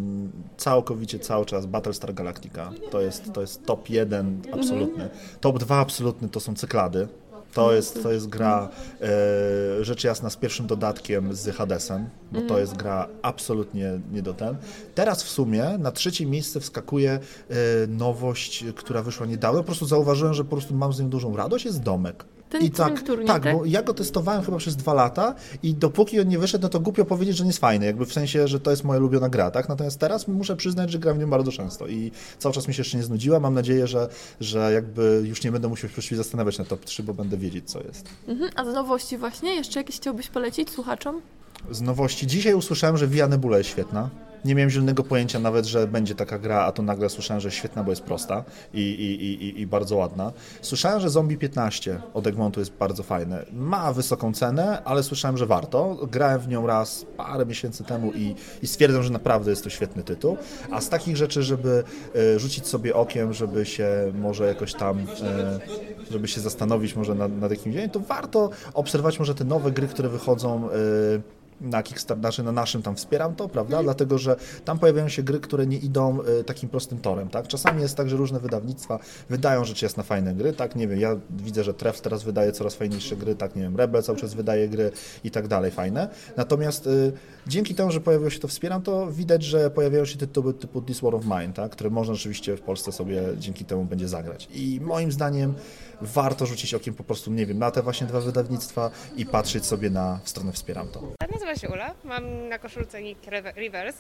całkowicie cały czas Battlestar Galactica. To jest, to jest top jeden absolutny. Top dwa absolutny to są cyklady. To jest, to jest gra, e, rzecz jasna, z pierwszym dodatkiem z Hadesem, bo to jest gra absolutnie nie do ten. Teraz w sumie na trzecie miejsce wskakuje e, nowość, która wyszła niedawno. Po prostu zauważyłem, że po prostu mam z nią dużą radość, jest domek. Ten I tak, turniej, tak, tak? bo ja go testowałem chyba przez dwa lata i dopóki on nie wyszedł, no to głupio powiedzieć, że nie jest fajny, jakby w sensie, że to jest moja ulubiona gra, tak? Natomiast teraz muszę przyznać, że gram w nią bardzo często i cały czas mi się jeszcze nie znudziła. Mam nadzieję, że, że jakby już nie będę musiał się zastanawiać na top 3, bo będę wiedzieć, co jest. Mhm. A z nowości właśnie? Jeszcze jakieś chciałbyś polecić słuchaczom? Z nowości dzisiaj usłyszałem, że Via Nebula jest świetna. Nie miałem zielonego pojęcia nawet, że będzie taka gra, a to nagle słyszałem, że świetna, bo jest prosta i, i, i, i- bardzo ładna. Słyszałem, że Zombie 15 od Egmontu jest bardzo fajne. Ma wysoką cenę, ale słyszałem, że warto. Grałem w nią raz parę miesięcy temu i, i stwierdzam, że naprawdę jest to świetny tytuł. A z takich rzeczy, żeby e, rzucić sobie okiem, żeby się może jakoś tam, e, żeby się zastanowić może nad, nad jakimś dzieniem, to warto obserwować może te nowe gry, które wychodzą e, na Kickstarter, znaczy na naszym tam wspieram to, prawda? Dlatego, że tam pojawiają się gry, które nie idą e, takim prostym torem, tak? Czasami jest tak, że różne wydawnictwa wydają rzecz jasna fajne gry, tak? Nie wiem, ja widzę, że Tref teraz wydaje coraz fajniejsze gry, tak? Nie wiem, Rebel cały czas wydaje gry i tak dalej, fajne. Natomiast e, dzięki temu, że pojawiło się to wspieram, to widać, że pojawiają się tytuły typu This War of Mine, tak? Które można rzeczywiście w Polsce sobie dzięki temu będzie zagrać. I moim zdaniem warto rzucić okiem po prostu, nie wiem, na te właśnie dwa wydawnictwa i patrzeć sobie na stronę wspieram to. Nazywam się Ula, mam na koszulce nick Rivers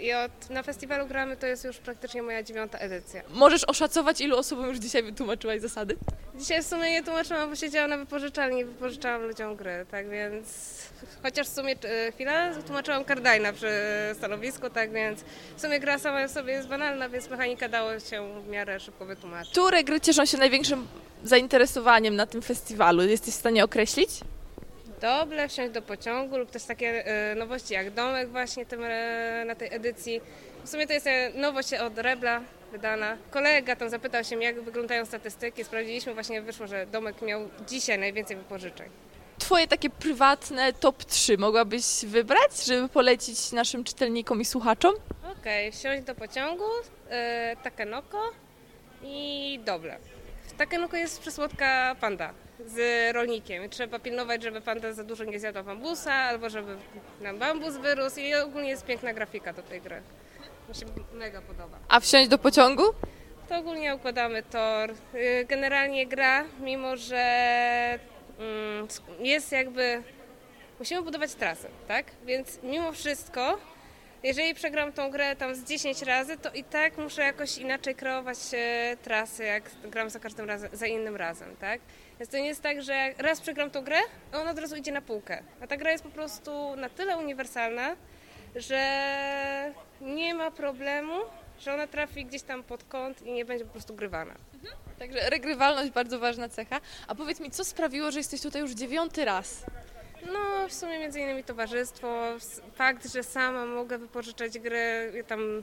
i od, na festiwalu gramy to jest już praktycznie moja dziewiąta edycja. Możesz oszacować, ilu osobom już dzisiaj wytłumaczyłaś zasady? Dzisiaj w sumie nie tłumaczyłam, bo siedziałam na wypożyczalni i wypożyczałam ludziom gry, tak więc chociaż w sumie e, chwilę tłumaczyłam Kardajna przy stanowisku, tak więc w sumie gra sama w sobie jest banalna, więc mechanika dało się w miarę szybko wytłumaczyć. Które gry cieszą się największym zainteresowaniem na tym festiwalu? Jesteś w stanie określić? Doble, wsiąść do pociągu lub też takie e, nowości jak domek właśnie tym, e, na tej edycji. W sumie to jest e, nowość od Rebla wydana. Kolega tam zapytał się, jak wyglądają statystyki. Sprawdziliśmy, właśnie wyszło, że domek miał dzisiaj najwięcej wypożyczeń. Twoje takie prywatne top 3 mogłabyś wybrać, żeby polecić naszym czytelnikom i słuchaczom? Okej, wsiąść do pociągu, e, Takenoko i Doble. Takenoko jest przysłodka panda z rolnikiem. Trzeba pilnować, żeby panda za dużo nie zjadła bambusa, albo żeby nam bambus wyrósł i ogólnie jest piękna grafika do tej gry. Mi się mega podoba. A wsiąść do pociągu? To ogólnie układamy tor. Y, Generalnie gra, mimo że mm, jest jakby. Musimy budować trasę, tak? Więc mimo wszystko, jeżeli przegram tą grę tam z 10 razy, to i tak muszę jakoś inaczej kreować e, trasy, jak gram za każdym razem, za innym razem, tak? Więc to nie jest tak, że raz przegram tą grę, a ona od razu idzie na półkę. A ta gra jest po prostu na tyle uniwersalna, że nie ma problemu, że ona trafi gdzieś tam pod kąt i nie będzie po prostu grywana. Także regrywalność bardzo ważna cecha. A powiedz mi, co sprawiło, że jesteś tutaj już dziewiąty raz? No, w sumie między innymi towarzystwo, fakt, że sama mogę wypożyczać gry tam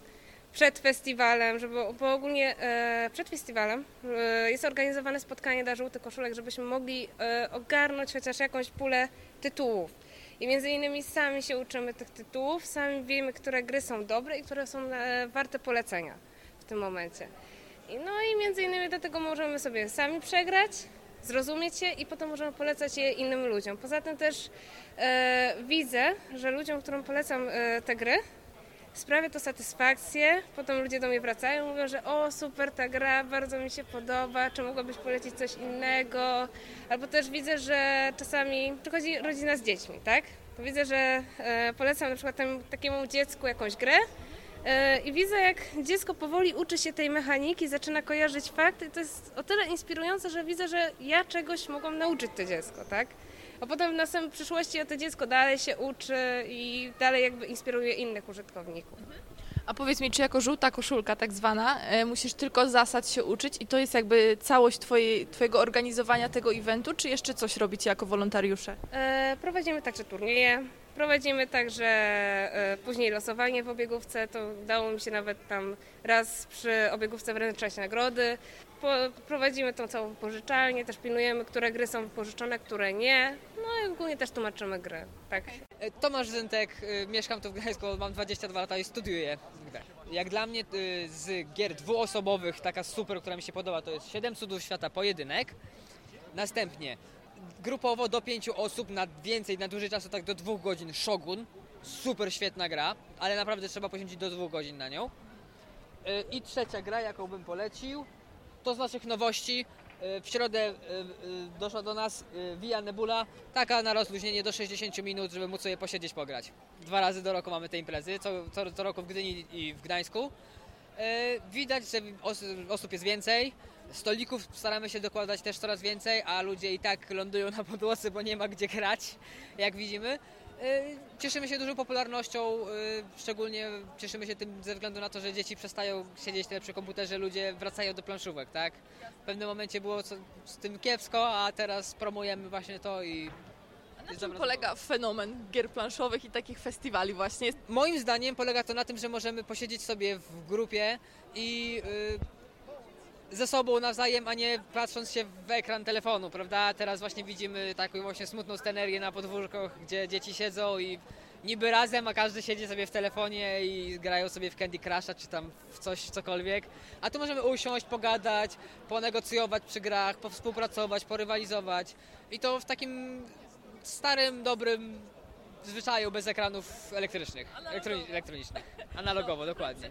przed festiwalem, żeby, bo ogólnie e, przed festiwalem e, jest organizowane spotkanie dla żółtych koszulek, żebyśmy mogli e, ogarnąć chociaż jakąś pulę tytułów. I między innymi sami się uczymy tych tytułów, sami wiemy, które gry są dobre i które są e, warte polecenia w tym momencie. I no i między innymi dlatego możemy sobie sami przegrać, zrozumieć je i potem możemy polecać je innym ludziom. Poza tym też e, widzę, że ludziom, którym polecam e, te gry, sprawia to satysfakcję. Potem ludzie do mnie wracają mówią, że o super ta gra, bardzo mi się podoba, czy mogłabyś polecić coś innego. Albo też widzę, że czasami przychodzi rodzina z dziećmi, tak? To widzę, że e, polecam na przykład takiemu dziecku jakąś grę i widzę, jak dziecko powoli uczy się tej mechaniki, zaczyna kojarzyć fakty. To jest o tyle inspirujące, że widzę, że ja czegoś mogłam nauczyć to dziecko, tak? A potem w następnej przyszłości to dziecko dalej się uczy i dalej jakby inspiruje innych użytkowników. A powiedz mi, czy jako żółta koszulka tak zwana, e, musisz tylko zasad się uczyć i to jest jakby całość twojej, twojego organizowania tego eventu, czy jeszcze coś robicie jako wolontariusze? E, prowadzimy także turnieje, prowadzimy także e, później losowanie w obiegówce. To udało mi się nawet tam raz przy obiegówce wręczać nagrody. Po, prowadzimy tą całą wypożyczalnię, też pilnujemy, które gry są wypożyczone, które nie. No i ogólnie też tłumaczymy gry. Tak. E, Tomasz Zyntek, y, mieszkam tu w Gdańsku, mam 22 lata i studiuję. Jak dla mnie z gier dwuosobowych taka super, która mi się podoba, to jest 7 cudów świata pojedynek. Następnie grupowo do 5 osób, na więcej, na dłużej czasu, tak do 2 godzin Shogun. Super świetna gra, ale naprawdę trzeba poświęcić do 2 godzin na nią. Y, I trzecia gra, jaką bym polecił, to z naszych nowości. y, W środę y, doszła do nas Via Nebula, taka na rozluźnienie do 60 minut, żeby móc sobie posiedzieć, pograć. Dwa razy do roku mamy te imprezy, co, co, co roku w Gdyni i w Gdańsku. Widać, że os, osób jest więcej, stolików staramy się dokładać też coraz więcej, a ludzie i tak lądują na podłodze, bo nie ma gdzie grać, jak widzimy. Y, Cieszymy się dużą popularnością, y, szczególnie cieszymy się tym ze względu na to, że dzieci przestają siedzieć tyle przy komputerze, ludzie wracają do planszówek, tak? W pewnym momencie było z tym kiepsko, a teraz promujemy właśnie to i... Na czym polega fenomen gier planszowych i takich festiwali właśnie? Moim zdaniem polega to na tym, że możemy posiedzieć sobie w grupie i y, ze sobą nawzajem, a nie patrząc się w ekran telefonu, prawda? Teraz właśnie widzimy taką właśnie smutną scenerię na podwórkach, gdzie dzieci siedzą i niby razem, a każdy siedzi sobie w telefonie i grają sobie w Candy Crusha czy tam w coś, cokolwiek. A tu możemy usiąść, pogadać, ponegocjować przy grach, powspółpracować, porywalizować i to w takim starym, dobrym zwyczaju bez ekranów elektrycznych, elektroni- elektronicznych. Analogowo, dokładnie.